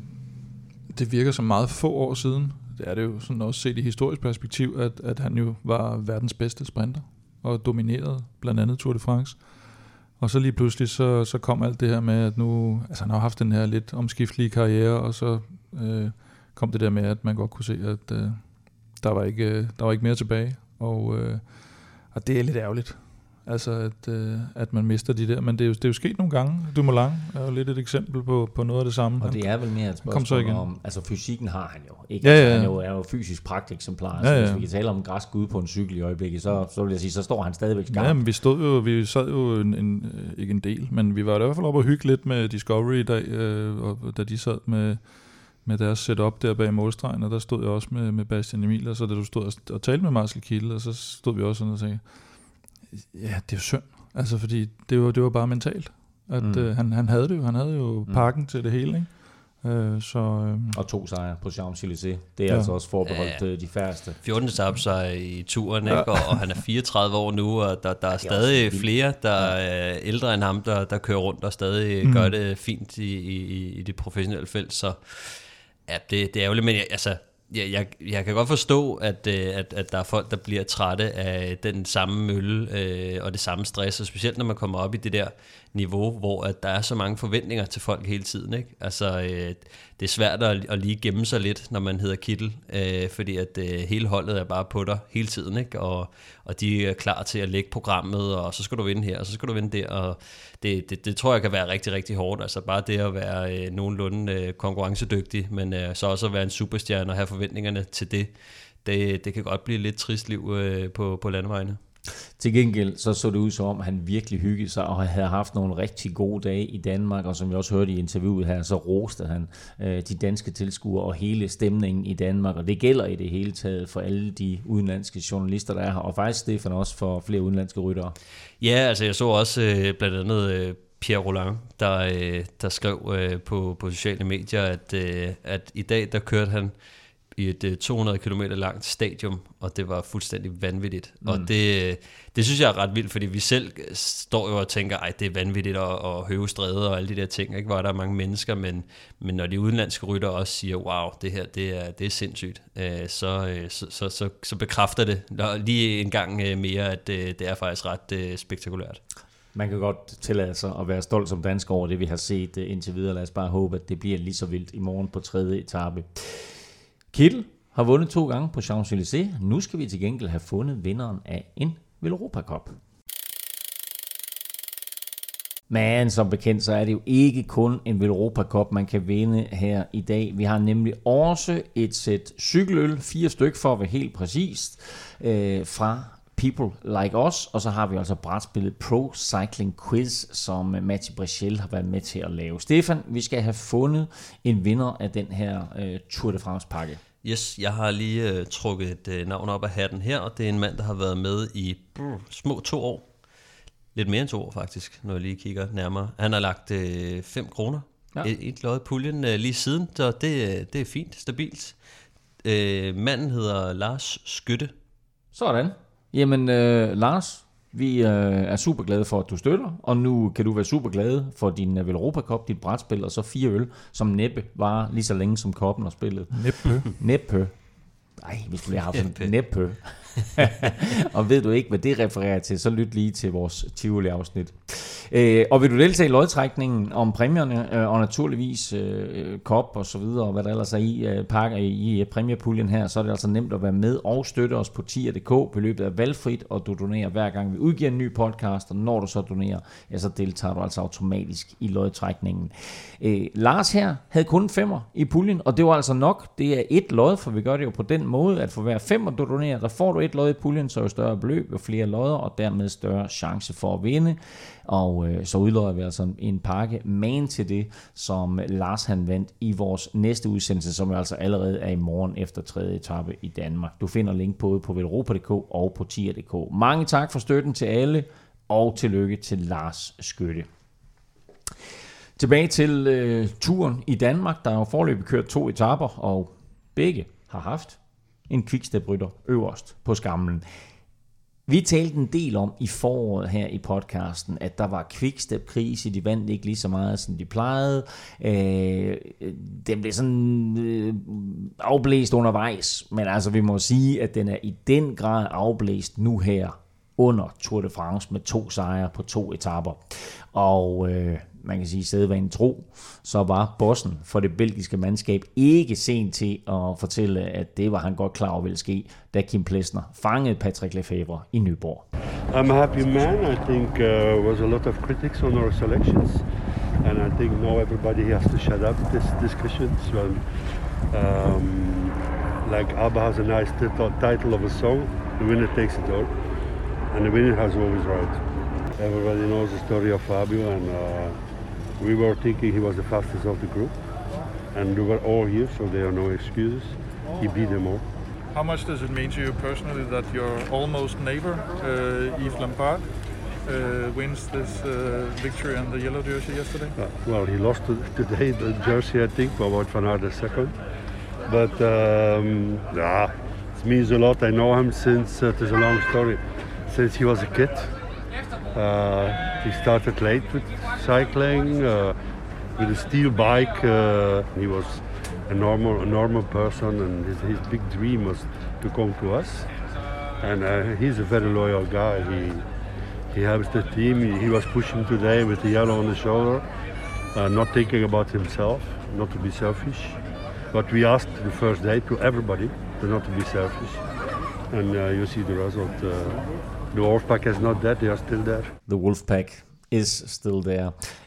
det virker som meget få år siden, det er det jo sådan også set i historisk perspektiv, at, at han jo var verdens bedste sprinter og dominerede blandt andet Tour de France. Og så lige pludselig så, så kom alt det her med, at nu, altså han har haft den her lidt omskiftelige karriere, og så øh, kom det der med, at man godt kunne se, at øh, der, var ikke, øh, der var ikke mere tilbage. Og, øh, og det er lidt ærgerligt. Altså, at, øh, at man mister de der. Men det er jo, det er jo sket nogle gange. Dumoulin er jo lidt et eksempel på, på noget af det samme. Og det er vel mere et så spørgsmål igen. om, altså fysikken har han jo. Ikke? Ja, Altså, ja. Han er jo, er jo fysisk pragteksemplar. Ja, Ja, ja. ja. Så hvis vi kan tale om en græsk ude på en cykel i øjeblikket, så, så vil jeg sige, så står han stadigvæk skarpt. Ja, men vi stod jo, vi sad jo en, en, ikke en del, men vi var i hvert fald oppe og hygge lidt med Discovery i dag, øh, og, da de sad med, med deres setup der bag målstregen, og der stod jeg også med, med Bastian Emil, og så da du stod og, og talte med Marcel Kittel, og så stod vi også sådan og sagde, ja, det er jo synd, altså fordi det var, det var bare mentalt, at Mm. mm. øh, han, han havde det jo, han havde jo Mm. pakken til det hele, ikke? Øh, så, øh, Og to sejre på Champs-Élysées. Det er Ja. altså også forbeholdt ja. de færreste. 14. etape sig i turen, Ja. ikke? Og, og han er 34 år nu, og der, der er også stadig flere, der er ældre end ham, der, der kører rundt og stadig Mm. mm. gør det fint i, i, i det professionelle felt. Så ja, det, det er ærgerligt, men jeg, altså, jeg, jeg, jeg kan godt forstå, at, øh, at, at der er folk, der bliver trætte af den samme mølle øh, og det samme stress, og specielt når man kommer op i det der niveau, hvor at der er så mange forventninger til folk hele tiden. Ikke? Altså, øh, det er svært at, at lige gemme sig lidt, når man hedder Kittel, øh, fordi at øh, hele holdet er bare på dig hele tiden, ikke? Og, og de er klar til at lægge programmet, og så skal du vinde her, og så skal du vinde der, og det, det, det tror jeg kan være rigtig, rigtig hårdt. Altså bare det at være øh, nogenlunde øh, konkurrencedygtig, men øh, så også at være en superstjerne og have forventningerne til det, det, det kan godt blive lidt trist liv øh, på, på landevejene. Til gengæld så så det ud som om, han virkelig hyggede sig og havde haft nogle rigtig gode dage i Danmark, og som jeg også hørte i interviewet her, så roste han øh, de danske tilskuere og hele stemningen i Danmark, og det gælder i det hele taget for alle de udenlandske journalister, der er her, og faktisk Stefan også for flere udenlandske ryttere. Ja, altså jeg så også øh, blandt andet øh, Pierre Roland, der, øh, der skrev øh, på, på sociale medier, at, øh, at i dag der kørte han i et øh, 200 km langt stadium, og det var fuldstændig vanvittigt. Mm. Og det, øh, det synes jeg er ret vildt, fordi vi selv står jo og tænker, ej det er vanvittigt at, at høve stræder og alle de der ting, ikke? hvor der er mange mennesker, men, men når de udenlandske rytter også siger, wow, det her det er, det er sindssygt, øh, så, øh, så, så, så, så bekræfter det lige en gang øh, mere, at øh, det er faktisk ret øh, spektakulært. Man kan godt tillade sig at være stolt som dansker over det, vi har set øh, indtil videre. Lad os bare håbe, at det bliver lige så vildt i morgen på tredje etape. Kittel har vundet to gange på Champs-Élysées. Nu skal vi til gengæld have fundet vinderen af en Velropa Cup. Men som bekendt, så er det jo ikke kun en Velropa Cup, man kan vinde her i dag. Vi har nemlig også et sæt cykeløl, fire styk for at være helt præcist, øh, fra People Like Us, og så har vi altså brætspillet Pro Cycling Quiz, som Matti Brichel har været med til at lave. Stefan, vi skal have fundet en vinder af den her øh, Tour de France pakke. Yes, jeg har lige øh, trukket et øh, navn op af hatten her, og det er en mand, der har været med i brr, små to år. Lidt mere end to år faktisk, når jeg lige kigger nærmere. Han har lagt 5 øh, kroner Ja. et, et lod i puljen øh, lige siden, så det, øh, det er fint, stabilt. Øh, manden hedder Lars Skytte. Sådan. Jamen, øh, Lars, vi øh, er super glade for, at du støtter, og nu kan du være super glad for din øh, Velropa Cup, dit brætspil, og så fire øl, som næppe var lige så længe som koppen og spillet. Næppe. Næppe. Ej, vi skulle lige have haft sådan næppe. og ved du ikke, hvad det refererer til, så lyt lige til vores Tivoli-afsnit. Øh, og vil du deltage i lodtrækningen om præmierne, øh, og naturligvis øh, kop og så videre, og hvad der ellers er i øh, pakker i, i øh, præmiepuljen her, så er det altså nemt at være med og støtte os på tier.dk. Beløbet er valgfrit, og du donerer hver gang vi udgiver en ny podcast, og når du så donerer, ja, så deltager du altså automatisk i lodtrækningen. Øh, Lars her havde kun femmer i puljen, og det var altså nok. Det er et lod, for vi gør det jo på den måde, at for hver femmer du donerer, der får du et lod i puljen, så jo større beløb, jo flere lodder, og dermed større chance for at vinde. Og øh, så udlodder vi altså en pakke man til det, som Lars han vandt i vores næste udsendelse, som jo altså allerede er i morgen efter tredje etape i Danmark. Du finder link både på velropa.dk og på tier.dk. Mange tak for støtten til alle, og tillykke til Lars Skytte. Tilbage til øh, turen i Danmark. Der er jo forløbet kørt to etaper, og begge har haft en quickstep-rytter øverst på skamlen. Vi talte en del om i foråret her i podcasten, at der var quickstep-krise, de vandt ikke lige så meget, som de plejede. Øh, den blev sådan øh, afblæst undervejs, men altså vi må sige, at den er i den grad afblæst nu her under Tour de France med to sejre på to etapper. Og øh, man kan sige, sædvanen tro, så var bossen for det belgiske mandskab ikke sent til at fortælle, at det var han godt klar over ville ske, da Kim Plesner fangede Patrick Lefebvre i Nyborg. I'm a happy man. I think uh, was a lot of critics on our selections, and I think now everybody has to shut up this discussion. So, um, um like ABBA has a nice title, title of a song, the winner takes it all, and the winner has always right. Everybody knows the story of Fabio, and uh, we were thinking he was the fastest of the group, and they were all here, so there are no excuses. He beat them all. How much does it mean to you personally that your almost neighbor, uh, Yves Lampard, uh, wins this uh, victory on the yellow jersey yesterday? Uh, well, he lost today the jersey, I think, by Wout van Aert second. But um, yeah, it means a lot. I know him since uh, it is a long story. Since he was a kid, uh, he started late with cycling uh, with a steel bike. Uh, he was a normal, a normal person, and his, his big dream was to come to us. And uh, he's a very loyal guy. He he helps the team. He, he was pushing today with the yellow on the shoulder, not thinking about himself, not to be selfish. But we asked the first day to everybody to not to be selfish, and uh, you see the result. Uh, the Wolfpack is not dead; they are still there. The Wolfpack is still there.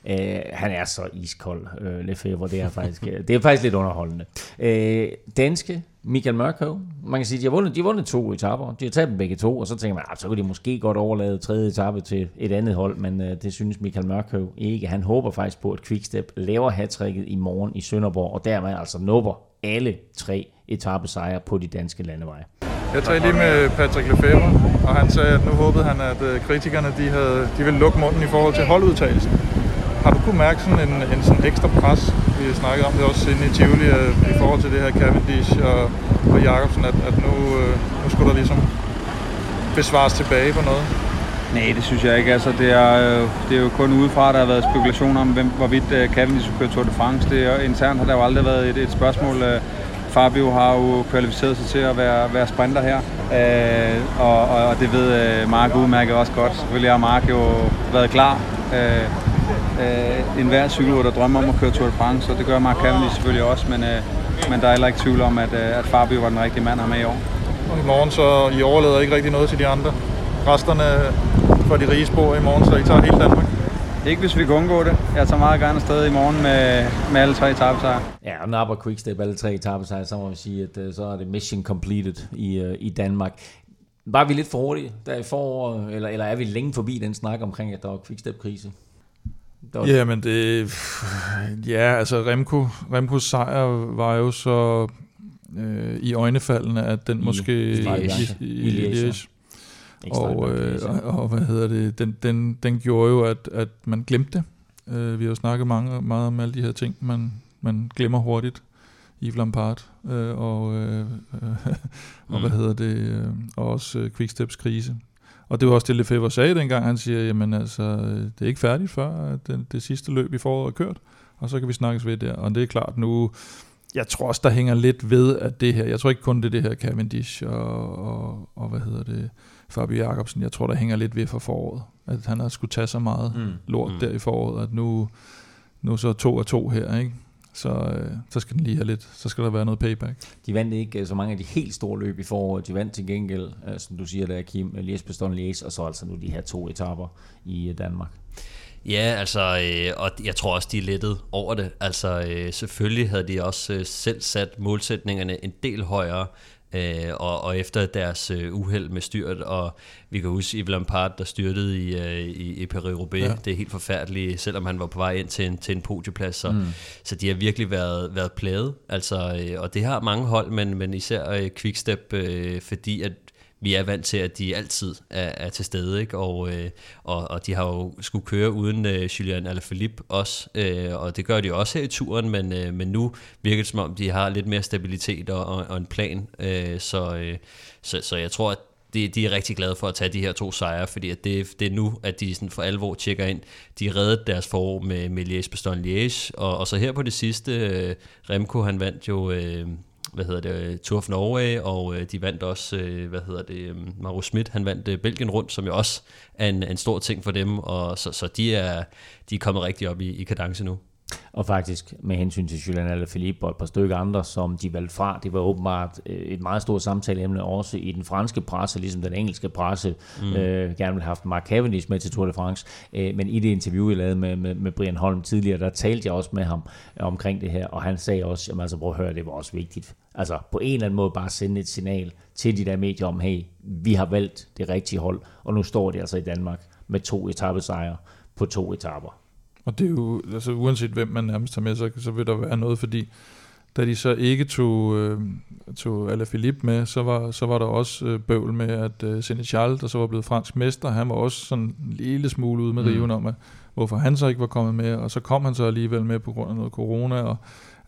Uh, han er så iskold, uh, Lefebvre. Det er faktisk, øh, det er faktisk lidt underholdende. Uh, danske Michael Mørkøv. Man kan sige, at de har vundet, de har vundet to etapper. De har taget dem begge to, og så tænker man, ah, så kunne de måske godt overlade tredje etape til et andet hold, men uh, det synes Michael Mørkøv ikke. Han håber faktisk på, at Quickstep laver hattricket i morgen i Sønderborg, og dermed altså nupper alle tre etappesejre på de danske landeveje. Jeg talte lige med Patrick Lefebvre, og han sagde, at nu håbede han, at øh, kritikerne de havde, de ville lukke munden i forhold til holdudtagelsen. Har du kunne mærke sådan en, en sådan ekstra pres, vi snakkede om det også inde i Tivoli, øh, i forhold til det her Cavendish og, og Jacobsen, at, at nu, øh, nu skulle der ligesom besvares tilbage på noget? Nej, det synes jeg ikke. Altså, det, er, det er jo kun udefra, der har været spekulationer om, hvem, hvorvidt Cavendish skulle køre Tour de France. Det er, internt har der jo aldrig været et, et spørgsmål. Fabio har jo kvalificeret sig til at være, være sprinter her, øh, og, og det ved øh, Mark udmærket også godt. Selvfølgelig har Mark jo været klar. Øh, øh, en hver cykelrytter der drømmer om at køre Tour de France, og det gør Mark Cavendish selvfølgelig også, men, øh, men der er heller ikke tvivl om, at, øh, at Fabio var den rigtige mand her med i år. Og i morgen så I overlader ikke rigtig noget til de andre. Resterne for de rige spor i morgen, så I tager hele Danmark. Ikke hvis vi kan undgå det. Jeg tager meget gerne afsted i morgen med, med alle tre etappesejre. Ja, og napper Quickstep alle tre etappesejre, så må vi sige, at uh, så er det mission completed i, uh, i Danmark. Var vi lidt for hurtige der i forår, eller, eller er vi længe forbi den snak omkring, at der var Quickstep-krise? Var... Ja, men det... Ja, altså Remco, Remcos sejr var jo så øh, i øjnefaldene, at den I, måske... I, i, i, i, i, i og, øh, og, og hvad hedder det, den, den, den gjorde jo, at, at man glemte det. Uh, vi har jo snakket mange, meget om alle de her ting, man, man glemmer hurtigt. Yves Lampard øh, og, øh, øh, og hvad mm. hedder det, øh, og også øh, Quicksteps krise. Og det var også det, Lefebvre sagde dengang, han siger, jamen altså, det er ikke færdigt før det, det sidste løb i foråret er kørt, og så kan vi snakkes ved der. Og det er klart nu, jeg tror også, der hænger lidt ved, at det her, jeg tror ikke kun det det her Cavendish og, og, og hvad hedder det, Fabio Jacobsen, jeg tror, der hænger lidt ved for foråret. At han har skulle tage så meget mm. lort mm. der i foråret, at nu, nu så to af to her, ikke? Så, øh, så skal den lige have lidt, så skal der være noget payback. De vandt ikke øh, så mange af de helt store løb i foråret. De vandt til gengæld, øh, som du siger der, Kim, Lies Bastogne Lies, og så altså nu de her to etapper i øh, Danmark. Ja, altså, øh, og jeg tror også, de er lettet over det. Altså, øh, selvfølgelig havde de også øh, selv sat målsætningerne en del højere, øh, og, og efter deres øh, uheld med styrt, og vi kan huske Yves Lampard, der styrtede i, øh, i, i Paris-Roubaix. Ja. Det er helt forfærdeligt, selvom han var på vej ind til en, til en podieplads. Så, mm. så de har virkelig været, været plaget. Altså, øh, og det har mange hold, men, men især øh, Quickstep, øh, fordi at vi er vant til, at de altid er, er til stede, ikke? Og, øh, og, og de har jo skulle køre uden øh, Julian Alaphilippe også, øh, og det gør de også her i turen, men, øh, men nu virker det som om, de har lidt mere stabilitet og, og, og en plan, øh, så, øh, så, så jeg tror, at de, de er rigtig glade for at tage de her to sejre, fordi at det, det er nu, at de sådan for alvor tjekker ind. De reddede deres forår med, med Liège Bastogne Liège, og, og så her på det sidste, øh, Remco han vandt jo øh, hvad hedder det, øh, Tour of Norway, og øh, de vandt også, øh, hvad hedder det, øh, Schmidt, han vandt øh, Belgien rundt, som jo også er en, en stor ting for dem, og så, så de, er, de er kommet rigtig op i, i kadence nu. Og faktisk med hensyn til Julian Alaphilippe og et par stykker andre, som de valgte fra, det var åbenbart øh, et meget stort samtaleemne også i den franske presse, ligesom den engelske presse mm. øh, gerne ville have haft Mark Cavendish med til Tour de France. Øh, men i det interview, jeg lavede med, med, med Brian Holm tidligere, der talte jeg også med ham omkring det her, og han sagde også, at altså prøv at høre, det var også vigtigt. Altså på en eller anden måde bare sende et signal til de der medier om, hey, vi har valgt det rigtige hold, og nu står de altså i Danmark med to etappesejre på to etapper. Og det er jo, altså uanset hvem man nærmest tager med, så, så vil der være noget, fordi da de så ikke tog, øh, tog Alaphilippe med, så var, så var der også øh, bøvl med, at øh, Senechal, der så var blevet fransk mester, han var også sådan en lille smule ude med mm. riven om, at, hvorfor han så ikke var kommet med, og så kom han så alligevel med på grund af noget corona, og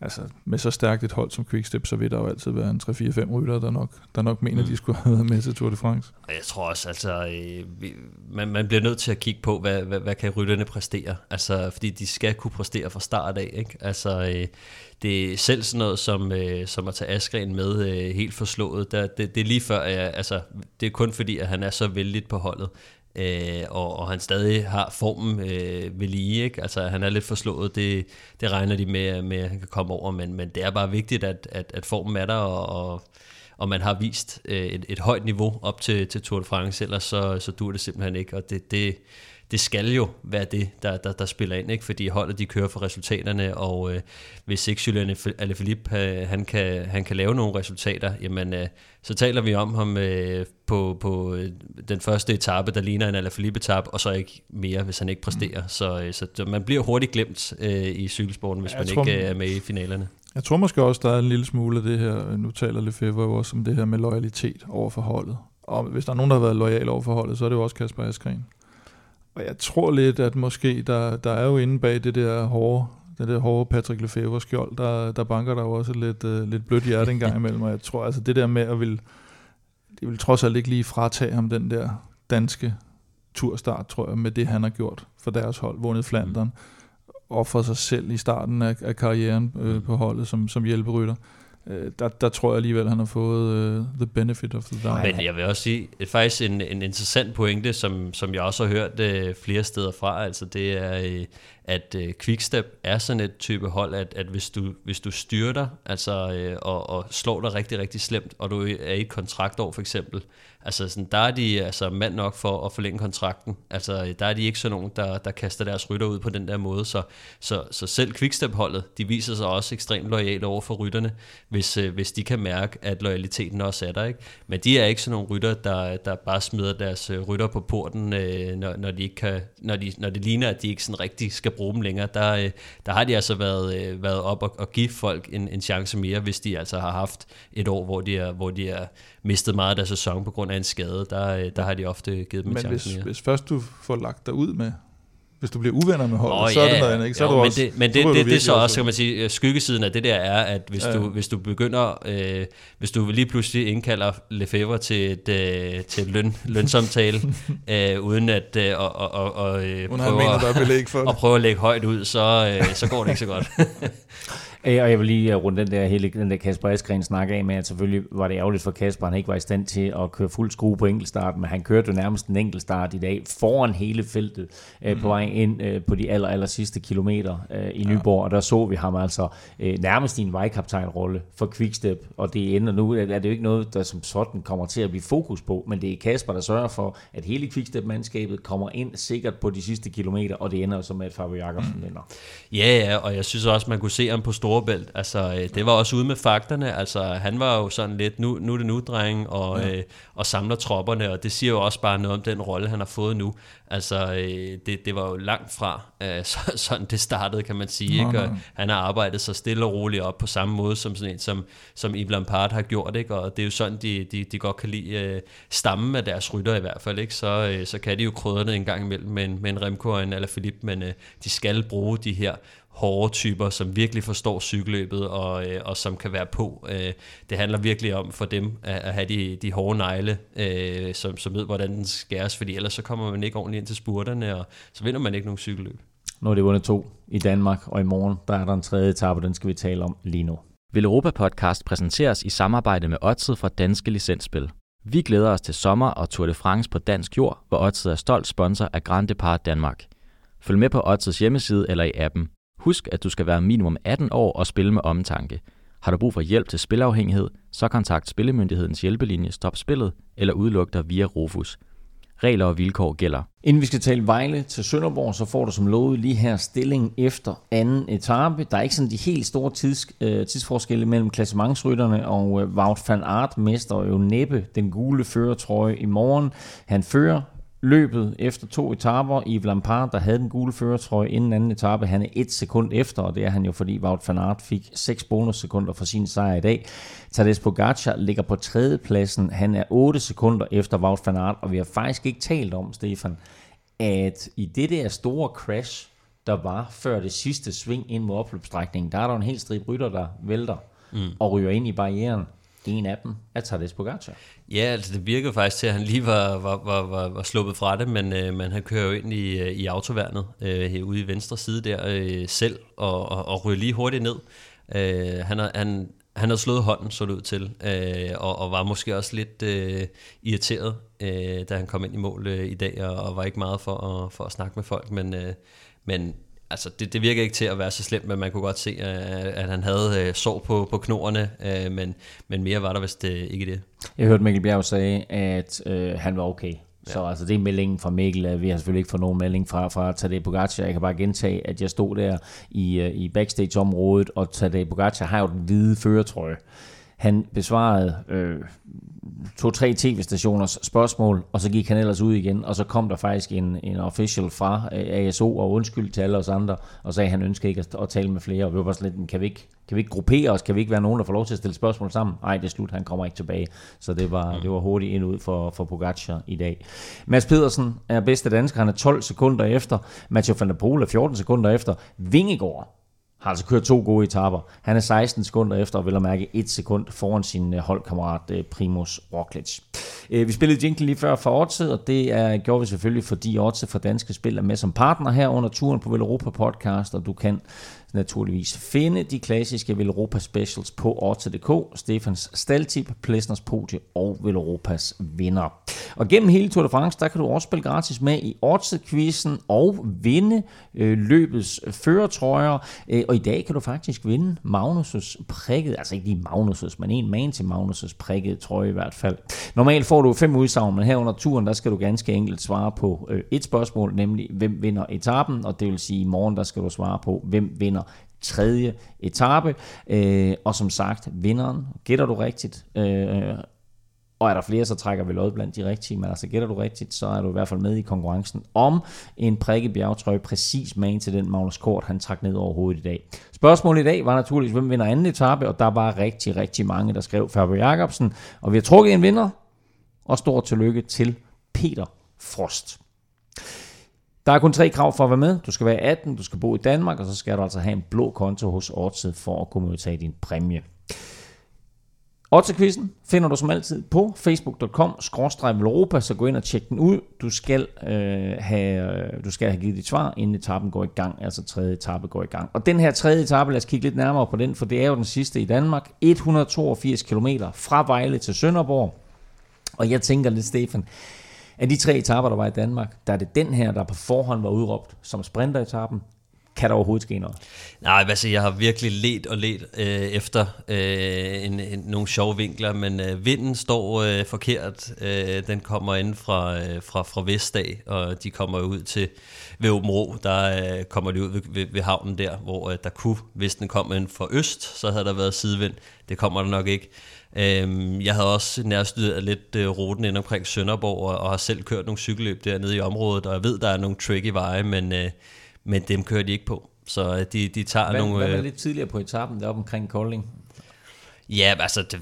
altså med så stærkt et hold som Quickstep, så vil der jo altid være en 3-4-5 rytter, der nok, der nok mener, mm. de skulle have været med til Tour de France. Jeg tror også, altså, øh, man, man bliver nødt til at kigge på, hvad, hvad, hvad kan rytterne præstere? Altså, fordi de skal kunne præstere fra start af, ikke? Altså, øh, det er selv sådan noget som, øh, som at tage Askren med øh, helt forslået. Der, det, det er lige før, jeg, altså, det er kun fordi, at han er så vældig på holdet øh, og, og han stadig har formen øh, ved lige. Ikke? Altså, han er lidt forslået, det, det regner de med, med, at han kan komme over, men, men det er bare vigtigt, at, at, at formen er der, og, og, og man har vist øh, et, et højt niveau op til, til Tour de France, ellers så, så dur det simpelthen ikke, og det, det, det skal jo være det, der, der, der spiller ind, ikke? fordi holdet de kører for resultaterne, og øh, hvis ikke Julian Alaphilippe øh, han, kan, han kan lave nogle resultater, jamen øh, så taler vi om ham øh, på, på øh, den første etape, der ligner en Alaphilippe-etape, og så ikke mere, hvis han ikke præsterer. Mm. Så, øh, så man bliver hurtigt glemt øh, i cykelsporten, hvis jeg man tror, ikke øh, er med i finalerne. Jeg tror måske også, der er en lille smule af det her, nu taler Lefebvre jo også om det her med loyalitet over for holdet. Og hvis der er nogen, der har været lojal over for holdet, så er det jo også Kasper Askren. Og jeg tror lidt, at måske der, der er jo inde bag det der hårde, det der hårde Patrick Lefebvre skjold, der, der banker der jo også lidt, uh, lidt blødt hjerte en gang imellem, og jeg tror altså det der med at vil, det vil trods alt ikke lige fratage ham den der danske turstart, tror jeg, med det han har gjort for deres hold, vundet Flandern, mm. og for sig selv i starten af, af karrieren øh, på holdet som, som hjælperytter. øh, Øh, der, der tror jeg alligevel, at han har fået uh, the benefit of the doubt. Men jeg vil også sige, det er faktisk en, en interessant pointe, som, som jeg også har hørt uh, flere steder fra, altså det er, at øh, Quickstep er sådan et type hold, at, at hvis, du, hvis du styrter altså, øh, og, og slår dig rigtig, rigtig slemt, og du er i et kontraktår for eksempel, altså sådan, der er de altså mand nok for at forlænge kontrakten. Altså øh, der er de ikke sådan nogen, der, der kaster deres rytter ud på den der måde, så, så, så selv Quickstep-holdet, de viser sig også ekstremt lojale over for rytterne, hvis, øh, hvis de kan mærke, at loyaliteten også er der. Ikke? Men de er ikke sådan nogle rytter, der, der bare smider deres øh, rytter på porten, øh, når, når, de ikke kan, når, de, når det ligner, at de ikke sådan rigtig skal bruge dem længere. Der, øh, der har de altså været, øh, været op og, og give folk en, en chance mere, hvis de altså har haft et år, hvor de er, hvor de er mistet meget af deres sæson på grund af en skade. Der, øh, der har de ofte givet dem Men en chance hvis, mere. hvis først du får lagt dig ud med hvis du bliver uvenner med holdet, oh, så er det noget andet, ikke? Så jo, er du men også, det, men det, det, det, er så også, kan man sige, skyggesiden af det der er, at hvis, Ja. du, hvis du begynder, øh, hvis du lige pludselig indkalder Lefebvre til et, øh, til et løn, lønsamtale, øh, uden at øh, og, og, og, øh, han mener, der er belæg for det. og prøve at lægge højt ud, så, øh, så går det ikke så godt. Øh, Og jeg vil lige uh, runde den der, hele, den der Kasper Askren snak af med, at selvfølgelig var det ærgerligt for Kasper, han ikke var i stand til at køre fuld skrue på enkeltstart, men han kørte jo nærmest en enkeltstart i dag foran hele feltet uh, på vej ind uh, på de aller, aller sidste kilometer uh, i Nyborg, og der så vi ham altså nærmest i en vejkaptajnrolle for Quickstep, og det ender nu, er det jo ikke noget, der som sådan kommer til at blive fokus på, men det er Kasper, der sørger for, at hele Quickstep-mandskabet kommer ind sikkert på de sidste kilometer, og det ender jo så med, at Fabio Jacobsen vinder. Ja, ja, og jeg synes også, man kunne se ham på Storebælt. Altså, øh, det var også ude med fakterne. Altså, han var jo sådan lidt, nu, nu er det nu, dreng, og, Ja. øh, og samler tropperne, og det siger jo også bare noget om den rolle, han har fået nu. Altså, øh, det, det var jo langt fra, øh, så, sådan det startede, kan man sige. Ikke? Og han har arbejdet sig stille og roligt op på samme måde, som sådan en, som, som Yves Lampard har gjort, ikke? og det er jo sådan, de, de, de godt kan lide øh, stammen af deres rytter i hvert fald, ikke? Så, øh, så kan de jo krydre det en gang imellem med en, med en Remco og en Alaphilippe, men øh, de skal bruge de her hårde typer, som virkelig forstår cykelløbet og, øh, og som kan være på. Øh, det handler virkelig om for dem at, at have de, de hårde negle, øh, som, som ved, hvordan den skæres, fordi ellers så kommer man ikke ordentligt ind til spurterne, og så vinder man ikke nogen cykelløb. Nu er det vundet to i Danmark, og i morgen der er der en tredje etape, og den skal vi tale om lige nu. Vil Europa Podcast præsenteres i samarbejde med Odset fra Danske Licensspil. Vi glæder os til sommer og Tour de France på dansk jord, hvor Odset er stolt sponsor af Grand Depart Danmark. Følg med på Odsets hjemmeside eller i appen. Husk, at du skal være minimum 18 år og spille med omtanke. Har du brug for hjælp til spilafhængighed, så kontakt Spillemyndighedens hjælpelinje Stop Spillet eller udluk dig via Rufus. Regler og vilkår gælder. Inden vi skal tale Vejle til Sønderborg, så får du som lovet lige her stilling efter anden etape. Der er ikke sådan de helt store tids, øh, tidsforskelle mellem klassementsrytterne, og øh, Wout van Aert mester jo næppe den gule førertrøje i morgen. Han fører løbet efter to etaper. i Lampard, der havde den gule førertrøje inden anden etape, han er et sekund efter, og det er han jo, fordi Wout van Aert fik 6 bonussekunder for sin sejr i dag. Tadej Pogacar ligger på tredjepladsen. Han er 8 sekunder efter Wout van Aert, og vi har faktisk ikke talt om, Stefan, at i det der store crash, der var før det sidste sving ind mod opløbsstrækningen, der er der en helt stribe rytter, der vælter mm. og ryger ind i barrieren. En af dem er Tadej Pogacar. Ja, altså det virkede faktisk til, at han lige var, var, var, var, var sluppet fra det, men, øh, men han kører jo ind i, øh, i autoværnet øh, ude i venstre side der øh, selv, og, og, og ryger lige hurtigt ned. Øh, han, har, han, han havde slået hånden, så det ud til, øh, og, og var måske også lidt øh, irriteret, øh, da han kom ind i mål øh, i dag, og, og var ikke meget for at, for at snakke med folk, men, øh, men altså det, det virker ikke til at være så slemt, men man kunne godt se, at, at han havde øh, sår på, på knorene, øh, men, men mere var der vist øh, ikke det. Jeg hørte Mikkel Bjerg sige, at øh, han var okay. Ja. Så altså, det er meldingen fra Mikkel. Vi har selvfølgelig ikke fået nogen melding fra, fra Tadej Pogacar. Jeg kan bare gentage, at jeg stod der i, øh, i backstage-området, og Tadej Pogacar har jo den hvide føretrøje. Han besvarede øh, to-tre tv-stationers spørgsmål, og så gik han ellers ud igen, og så kom der faktisk en, en official fra øh, ASO og undskyld til alle os andre, og sagde, at han ønskede ikke at, at tale med flere, og vi var bare sådan lidt, kan vi, ikke, kan vi ikke gruppere os, kan vi ikke være nogen, der får lov til at stille spørgsmål sammen? Nej, det er slut, han kommer ikke tilbage. Så det var, det var hurtigt ind ud for, for Pogacar i dag. Mads Pedersen er bedste dansker, han er 12 sekunder efter, Mathieu van der Poel er 14 sekunder efter, Vingegaard har altså kørt to gode etaper. Han er 16 sekunder efter, og vil at mærke et sekund foran sin øh, holdkammerat øh, Primus Roglic. Øh, vi spillede jingle lige før for Odset, og det er, gjorde vi selvfølgelig, fordi Odset for Danske Spil er med som partner her under turen på Vel Europa Podcast, og du kan naturligvis finde de klassiske Velropa Specials på Odset.dk, Stefans Staltip, Plesners Podie og Velropas vinder. Og gennem hele Tour de France, der kan du også spille gratis med i Odset-quizzen og vinde øh, løbets førertrøjer. Øh, og i dag kan du faktisk vinde Magnus' prikket, altså ikke lige Magnus' men en man til Magnus' prikket trøje i hvert fald. Normalt får du fem udsagn, men her under turen, der skal du ganske enkelt svare på øh, et spørgsmål, nemlig hvem vinder etappen, og det vil sige i morgen, der skal du svare på, hvem vinder tredje etape. Øh, og som sagt, vinderen, gætter du rigtigt, øh, og er der flere, så trækker vi lod blandt de rigtige, men altså gætter du rigtigt, så er du i hvert fald med i konkurrencen om en prikket bjergtrøje, præcis med til den Magnus Kort, han trak ned over hovedet i dag. Spørgsmålet i dag var naturligvis, hvem vinder anden etape, og der var rigtig, rigtig mange, der skrev Fabio Jacobsen, og vi har trukket en vinder, og stort tillykke til Peter Frost. Der er kun tre krav for at være med. Du skal være 18, du skal bo i Danmark, og så skal du altså have en blå konto hos Odset for at kunne modtage din præmie. Odds-quizzen finder du som altid på facebook.com Europa, så gå ind og tjek den ud. Du skal, øh, have, øh, du skal have givet dit svar, inden etappen går i gang, altså tredje etape går i gang. Og den her tredje etape, lad os kigge lidt nærmere på den, for det er jo den sidste i Danmark. 182 km fra Vejle til Sønderborg. Og jeg tænker lidt, Stefan, af de tre etaper, der var i Danmark, der er det den her, der på forhånd var udråbt som sprinteretappen kan der overhovedet ske noget? Nej, altså jeg har virkelig let og let øh, efter øh, en, en, nogle sjove vinkler, men øh, vinden står øh, forkert. Øh, den kommer ind fra, øh, fra, fra Vestdag, og de kommer ud til ved Åben Rå, der øh, kommer de ud ved, ved, ved havnen der, hvor øh, der kunne, hvis den kom ind fra øst, så havde der været sidevind. Det kommer der nok ikke. Øh, jeg havde også nærstuderet lidt øh, ruten ind omkring Sønderborg, og, og har selv kørt nogle cykelløb dernede i området, og jeg ved, der er nogle tricky veje, men... Øh, men dem kører de ikke på. Så øh, de, de tager hvad, nogle... Hvad var lidt tidligere på etappen deroppe omkring Kolding? Ja, altså, det,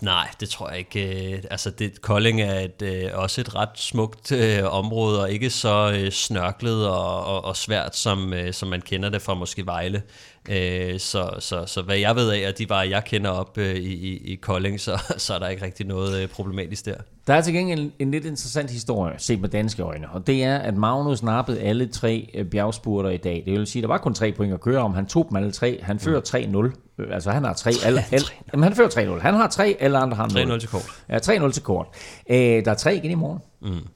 nej, det tror jeg ikke. Øh, altså, det, Kolding er et, øh, også et ret smukt øh, område, og ikke så øh, snørklet og, og, og svært, som, øh, som man kender det fra måske Vejle. Øh, så, så, så hvad jeg ved af, at de var, jeg kender op øh, i, i Kolding, så, så er der ikke rigtig noget øh, problematisk der. Der er til gengæld en, en lidt interessant historie, set med danske øjne, og det er, at Magnus nappede alle tre øh, bjergspurter i dag. Det vil sige, at der var kun tre point at køre om. Han tog dem alle tre. Han fører mm. 3-0. Øh, altså, han har tre. Alle, alle, jamen, han fører 3-0. Han har tre, alle andre har 0. 3-0 til kort. Ja, 3-0 til kort. Øh, der er tre igen i morgen. Mm.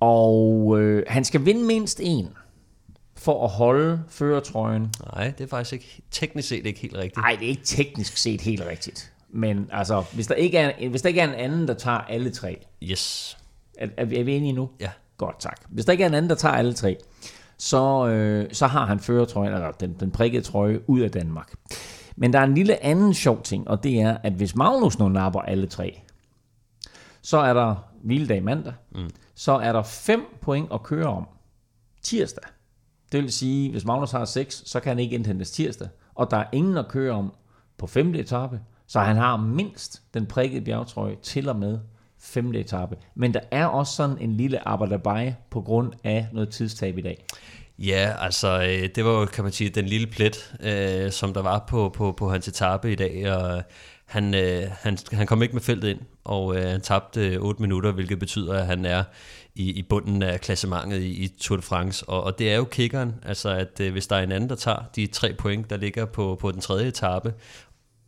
Og øh, han skal vinde mindst en for at holde føretrøjen. Nej, det er faktisk ikke, teknisk set ikke helt rigtigt. Nej, det er ikke teknisk set helt rigtigt. Men altså, hvis der ikke er, hvis der ikke er en anden, der tager alle tre. Yes. Er, er, vi, er vi enige nu? Ja. Godt, tak. Hvis der ikke er en anden, der tager alle tre, så, øh, så har han føretrøjen, eller den, den prikkede trøje, ud af Danmark. Men der er en lille anden sjov ting, og det er, at hvis Magnus nu napper alle tre, så er der hviledag mandag, mm. så er der 5 point at køre om tirsdag. Det vil sige, hvis Magnus har 6, så kan han ikke indhentes tirsdag, og der er ingen at køre om på 5. etape, så han har mindst den prikkede bjergtrøje til og med 5. etape. Men der er også sådan en lille arbejderbej på grund af noget tidstab i dag. Ja, altså øh, det var jo, kan man sige, den lille plet, øh, som der var på, på, på hans etape i dag, og øh, han, øh, han, han kom ikke med feltet ind, og øh, han tabte 8 minutter, hvilket betyder, at han er i, i bunden af klassementet i, i Tour de France. Og, og det er jo kickeren, altså at øh, hvis der er en anden, der tager de tre point, der ligger på, på den tredje etape,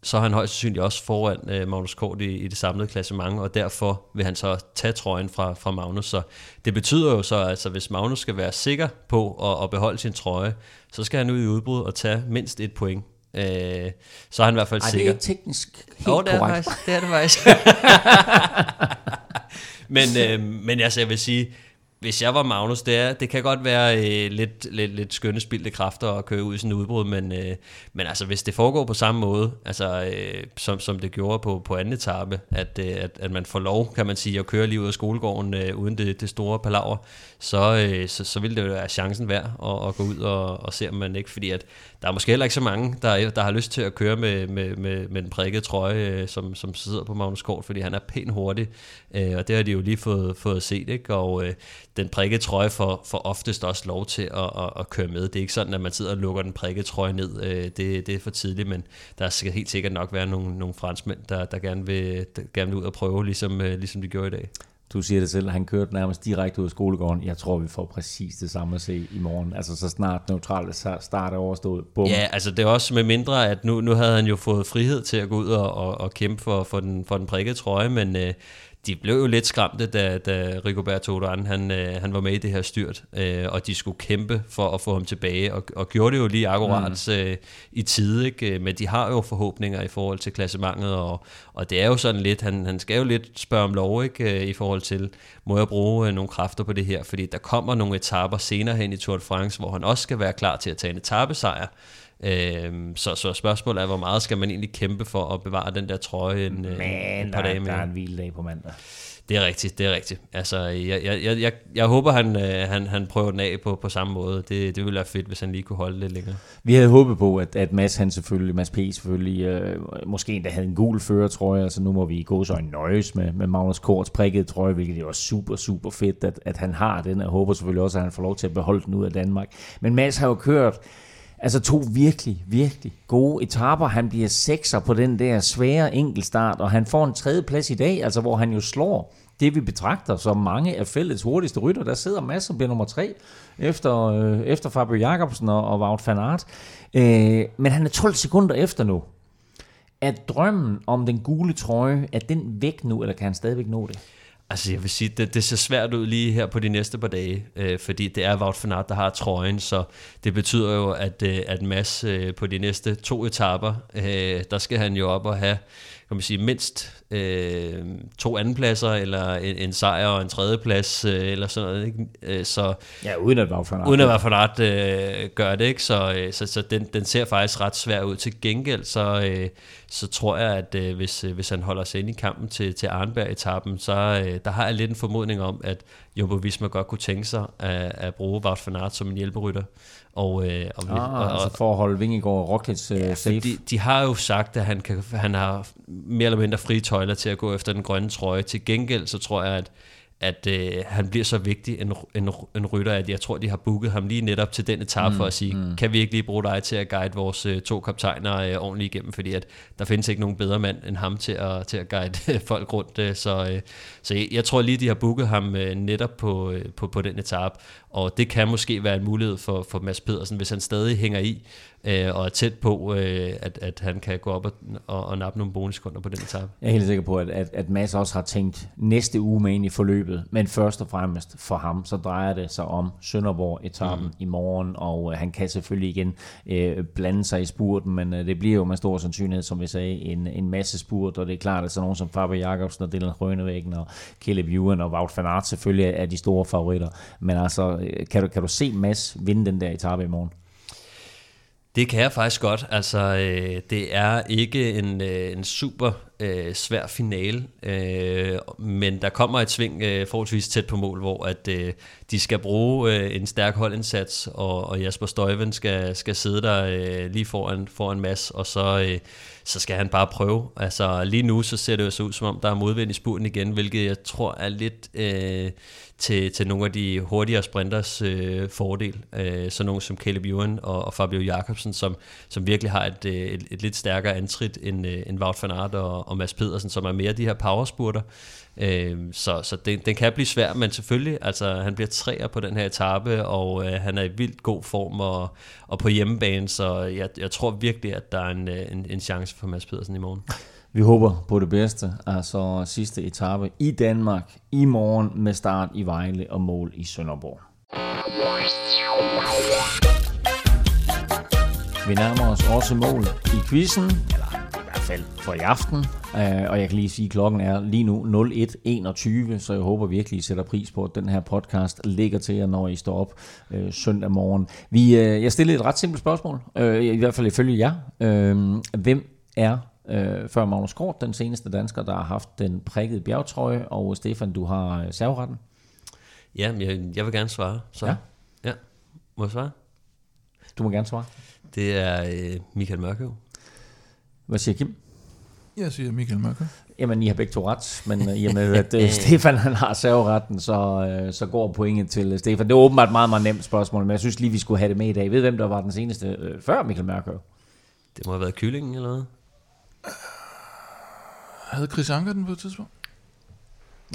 så er han højst sandsynligt også foran øh, Magnus Kort i, i det samlede klassement, og derfor vil han så tage trøjen fra, fra Magnus. Så det betyder jo så, at altså, hvis Magnus skal være sikker på at, at beholde sin trøje, så skal han ud i udbrud og tage mindst et point. Øh, så er han i hvert fald Ej, sikker. det er teknisk helt oh, det er korrekt. Det faktisk, det er det faktisk. men, øh, men altså, jeg vil sige, hvis jeg var Magnus, det, er, det kan godt være øh, lidt, lidt, lidt skønne spildte kræfter at køre ud i sådan et udbrud, men, øh, men altså, hvis det foregår på samme måde, altså, øh, som, som det gjorde på, på anden etape, at, øh, at, at man får lov, kan man sige, at køre lige ud af skolegården øh, uden det, det store palaver, så, øh, så, så vil det jo være chancen værd at, at gå ud og, og se, om man ikke, fordi at der er måske heller ikke så mange, der, der har lyst til at køre med, med, med, med den prikkede trøje, øh, som, som sidder på Magnus Kort, fordi han er pænt hurtig, øh, og det har de jo lige fået, fået set, ikke? og øh, den prikkede trøje får, får oftest også lov til at, at, at køre med. Det er ikke sådan, at man sidder og lukker den prikkede trøje ned. Øh, det, det er for tidligt, men der skal helt sikkert nok være nogle, nogle franskmænd, der, der, gerne vil, der gerne vil ud og prøve, ligesom, øh, ligesom de gjorde i dag. Du siger det selv, han kørte nærmest direkte ud af skolegården. Jeg tror, vi får præcis det samme at se i morgen. Altså så snart neutralt start er overstået. Bum. Ja, altså det er også med mindre, at nu, nu havde han jo fået frihed til at gå ud og, og, og kæmpe for, for, den, for den prikkede trøje, men øh, de blev jo lidt skræmte, da, da Rigoberto Urán, han, øh, han var med i det her styrt, øh, og de skulle kæmpe for at få ham tilbage, og, og gjorde det jo lige akkurat mm. øh, i tide, ikke? men de har jo forhåbninger i forhold til klassementet, og, og det er jo sådan lidt, han, han skal jo lidt spørge om lov ikke? Øh, i forhold til, må jeg bruge øh, nogle kræfter på det her, fordi der kommer nogle etaper senere hen i Tour de France, hvor han også skal være klar til at tage en etapesejr, Øhm, så, så spørgsmålet er, hvor meget skal man egentlig kæmpe for at bevare den der trøje en, Men en par der, dage der er en hviledag på mandag. Det er rigtigt, det er rigtigt. Altså, jeg, jeg, jeg, jeg, jeg håber, han, øh, han, han prøver den af på, på samme måde. Det, det ville være fedt, hvis han lige kunne holde lidt længere. Vi havde håbet på, at, at Mads, han selvfølgelig, Mads P. selvfølgelig, øh, måske endda havde en gul førertrøje, altså nu må vi gå så en nøjes med, med Magnus Korts prikkede trøje, hvilket er super, super fedt, at, at han har den, og håber selvfølgelig også, at han får lov til at beholde den ud af Danmark. Men Mads har jo kørt Altså to virkelig, virkelig gode etaper. Han bliver sekser på den der svære enkeltstart, og han får en tredje plads i dag, altså hvor han jo slår det, vi betragter som mange af fællets hurtigste rytter. Der sidder masser og bliver nummer tre efter, øh, efter Fabio Jacobsen og, og Wout van Aert. Øh, men han er 12 sekunder efter nu. Er drømmen om den gule trøje, er den væk nu, eller kan han stadigvæk nå det? Altså jeg vil sige, det, det ser svært ud lige her på de næste par dage, øh, fordi det er Wout van Aert, der har trøjen, så det betyder jo, at, øh, at Mads øh, på de næste to etaper, øh, der skal han jo op og have kan man sige, mindst øh, to andenpladser, eller en, en sejr og en tredjeplads, øh, eller sådan noget. Ikke? Øh, så, ja, uden at van Aert. Uden at van Aert øh, gør det, ikke? Så, øh, så, så den, den ser faktisk ret svær ud. Til gengæld, så, øh, så tror jeg, at øh, hvis, øh, hvis han holder sig ind i kampen til, til Arnberg-etappen, så øh, der har jeg lidt en formodning om, at Jumbo Visma godt kunne tænke sig at, at bruge Wout van Aert som en hjælperytter. Og, øh, og, ah, og, og, altså for at holde Vingegaard og Roglic uh, ja, safe. De, de har jo sagt, at han, kan, han har mere eller mindre frie tøjler til at gå efter den grønne trøje. Til gengæld så tror jeg, at at øh, han bliver så vigtig en, en, en rytter, at jeg tror, de har booket ham lige netop til den etape mm, for at sige, mm. kan vi ikke lige bruge dig til at guide vores øh, to kaptajner øh, ordentligt igennem, fordi at der findes ikke nogen bedre mand end ham til at, til at guide folk rundt. Øh, så, øh, så jeg, jeg tror lige, de har booket ham øh, netop på, øh, på, på den etape, og det kan måske være en mulighed for, for Mads Pedersen, hvis han stadig hænger i øh, og er tæt på, øh, at, at han kan gå op og, og, og nappe nogle bonuskunder på den etape. Jeg er helt sikker på, at, at, at Mads også har tænkt næste uge med ind i forløbet, men først og fremmest for ham, så drejer det sig om Sønderborg-etappen mm. i morgen, og øh, han kan selvfølgelig igen øh, blande sig i spurten, men øh, det bliver jo med stor sandsynlighed, som vi sagde, en, en masse spurt, og det er klart, at sådan nogen som Fabio Jacobsen og Dylan Rønevæggen og Caleb Ewan og Wout van Aert selvfølgelig er de store favoritter, men altså, øh, kan du, kan du se Mads vinde den der etape i morgen? Det kan jeg faktisk godt. Altså, øh, det er ikke en, øh, en super øh, svær finale, øh, men der kommer et sving øh, forholdsvis tæt på mål, hvor at øh, de skal bruge øh, en stærk holdindsats, og, og Jasper Støjven skal, skal sidde der øh, lige foran, foran Mads, og så, øh, så skal han bare prøve. Altså lige nu så ser det jo så ud, som om der er modvind i spurten igen, hvilket jeg tror er lidt... Øh, til, til nogle af de hurtigere sprinters øh, fordel. Øh, så nogen som Caleb Ewan og, og Fabio Jacobsen, som, som virkelig har et, øh, et, et lidt stærkere antrit end, øh, end Wout van Aert og, og Mads Pedersen, som er mere de her powerspurter. Øh, så så det, den kan blive svær, men selvfølgelig, altså han bliver træer på den her etape, og øh, han er i vildt god form og, og på hjemmebane, så jeg, jeg tror virkelig, at der er en, øh, en, en chance for Mads Pedersen i morgen. Vi håber på det bedste. Altså sidste etape i Danmark i morgen med start i Vejle og mål i Sønderborg. Vi nærmer os også mål i quizzen, eller fald for i aften. Uh, og jeg kan lige sige, at klokken er lige nu 01.21, så jeg håber virkelig, I sætter pris på, at den her podcast ligger til jer, når I står op uh, søndag morgen. Vi, uh, jeg stillede et ret simpelt spørgsmål, uh, i hvert fald ifølge jer. Uh, hvem er øh, før Magnus Kort, den seneste dansker, der har haft den prikkede bjergtrøje, og Stefan, du har serveretten. Ja, jeg, jeg vil gerne svare. Så. Ja. ja. Må jeg svare? Du må gerne svare. Det er øh, Michael Mørkøv. Hvad siger Kim? Jeg siger Michael Mørkøv. Jamen, I har begge to ret, men øh, i og med, at uh, Stefan han har serveretten, så, uh, så går pointet til Stefan. Det er åbenbart et meget, meget nemt spørgsmål, men jeg synes lige, vi skulle have det med i dag. Ved hvem der var den seneste uh, før Michael Mørkøv? Det må have været Kyllingen eller noget. Havde Chris Anker den på et tidspunkt?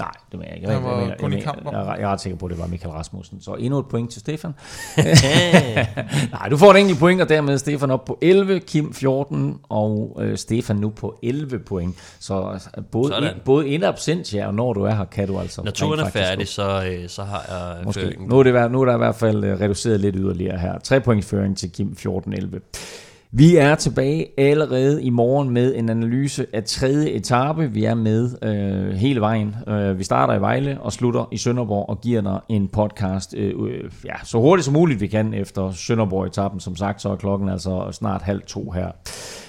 Nej, det mener jeg ikke. Jeg, var jeg, jeg, kun i jeg, jeg, jeg, jeg er ret sikker på, at det var Michael Rasmussen. Så endnu et point til Stefan. Nej, du får et enkelt point, og dermed Stefan op på 11, Kim 14, og øh, Stefan nu på 11 point. Så øh, både, Sådan. in, både in absentia, og når du er her, kan du altså... Når turen er færdig, så, øh, så har jeg Måske. føringen. Nu er, det, vær- nu er der i hvert fald øh, reduceret lidt yderligere her. 3 points føring til Kim 14-11. Vi er tilbage allerede i morgen med en analyse af tredje etape. Vi er med øh, hele vejen. Øh, vi starter i Vejle og slutter i Sønderborg og giver dig en podcast øh, øh, ja, så hurtigt som muligt vi kan efter Sønderborg-etappen. Som sagt, så er klokken altså snart halv to her.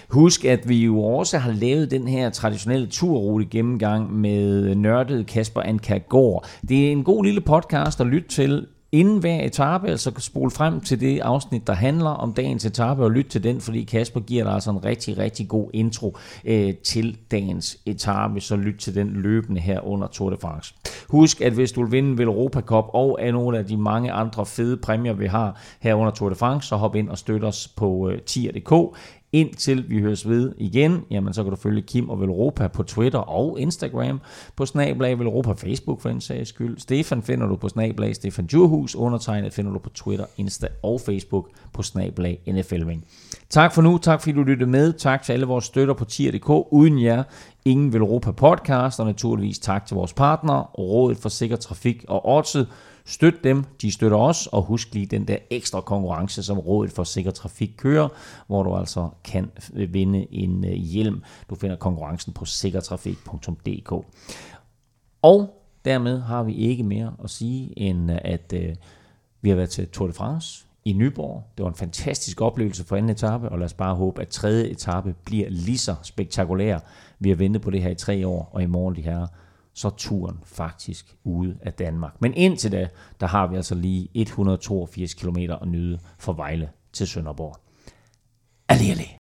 Husk, at vi jo også har lavet den her traditionelle turrute gennemgang med nørdet Kasper Ankagård. Det er en god lille podcast at lytte til inden hver etape, altså spole frem til det afsnit, der handler om dagens etape, og lyt til den, fordi Kasper giver dig altså en rigtig, rigtig god intro øh, til dagens etape, så lyt til den løbende her under Tour de France. Husk, at hvis du vil vinde Europa Cup og af nogle af de mange andre fede præmier, vi har her under Tour de France, så hop ind og støt os på øh, tier.dk. Indtil vi høres ved igen, jamen så kan du følge Kim og Velropa på Twitter og Instagram, på Snablag Velropa Facebook for en sags skyld. Stefan finder du på Snablag Stefan Djurhus, undertegnet finder du på Twitter, Insta og Facebook på Snablag NFLving. Tak for nu, tak fordi du lyttede med, tak til alle vores støtter på tier.dk. Uden jer, ingen Velropa podcast, og naturligvis tak til vores partnere, Rådet for Sikker Trafik og Odset. Støt dem, de støtter os, og husk lige den der ekstra konkurrence, som Rådet for Sikker Trafik kører, hvor du altså kan øh, vinde en øh, hjelm. Du finder konkurrencen på sikkertrafik.dk. Og dermed har vi ikke mere at sige, end øh, at øh, vi har været til Tour de France i Nyborg. Det var en fantastisk oplevelse for anden etape, og lad os bare håbe, at tredje etape bliver lige så spektakulær. Vi har ventet på det her i tre år, og i morgen de her så er turen faktisk ude af Danmark. Men indtil da, der har vi altså lige 182 km at nyde fra Vejle til Sønderborg. Allé, allé.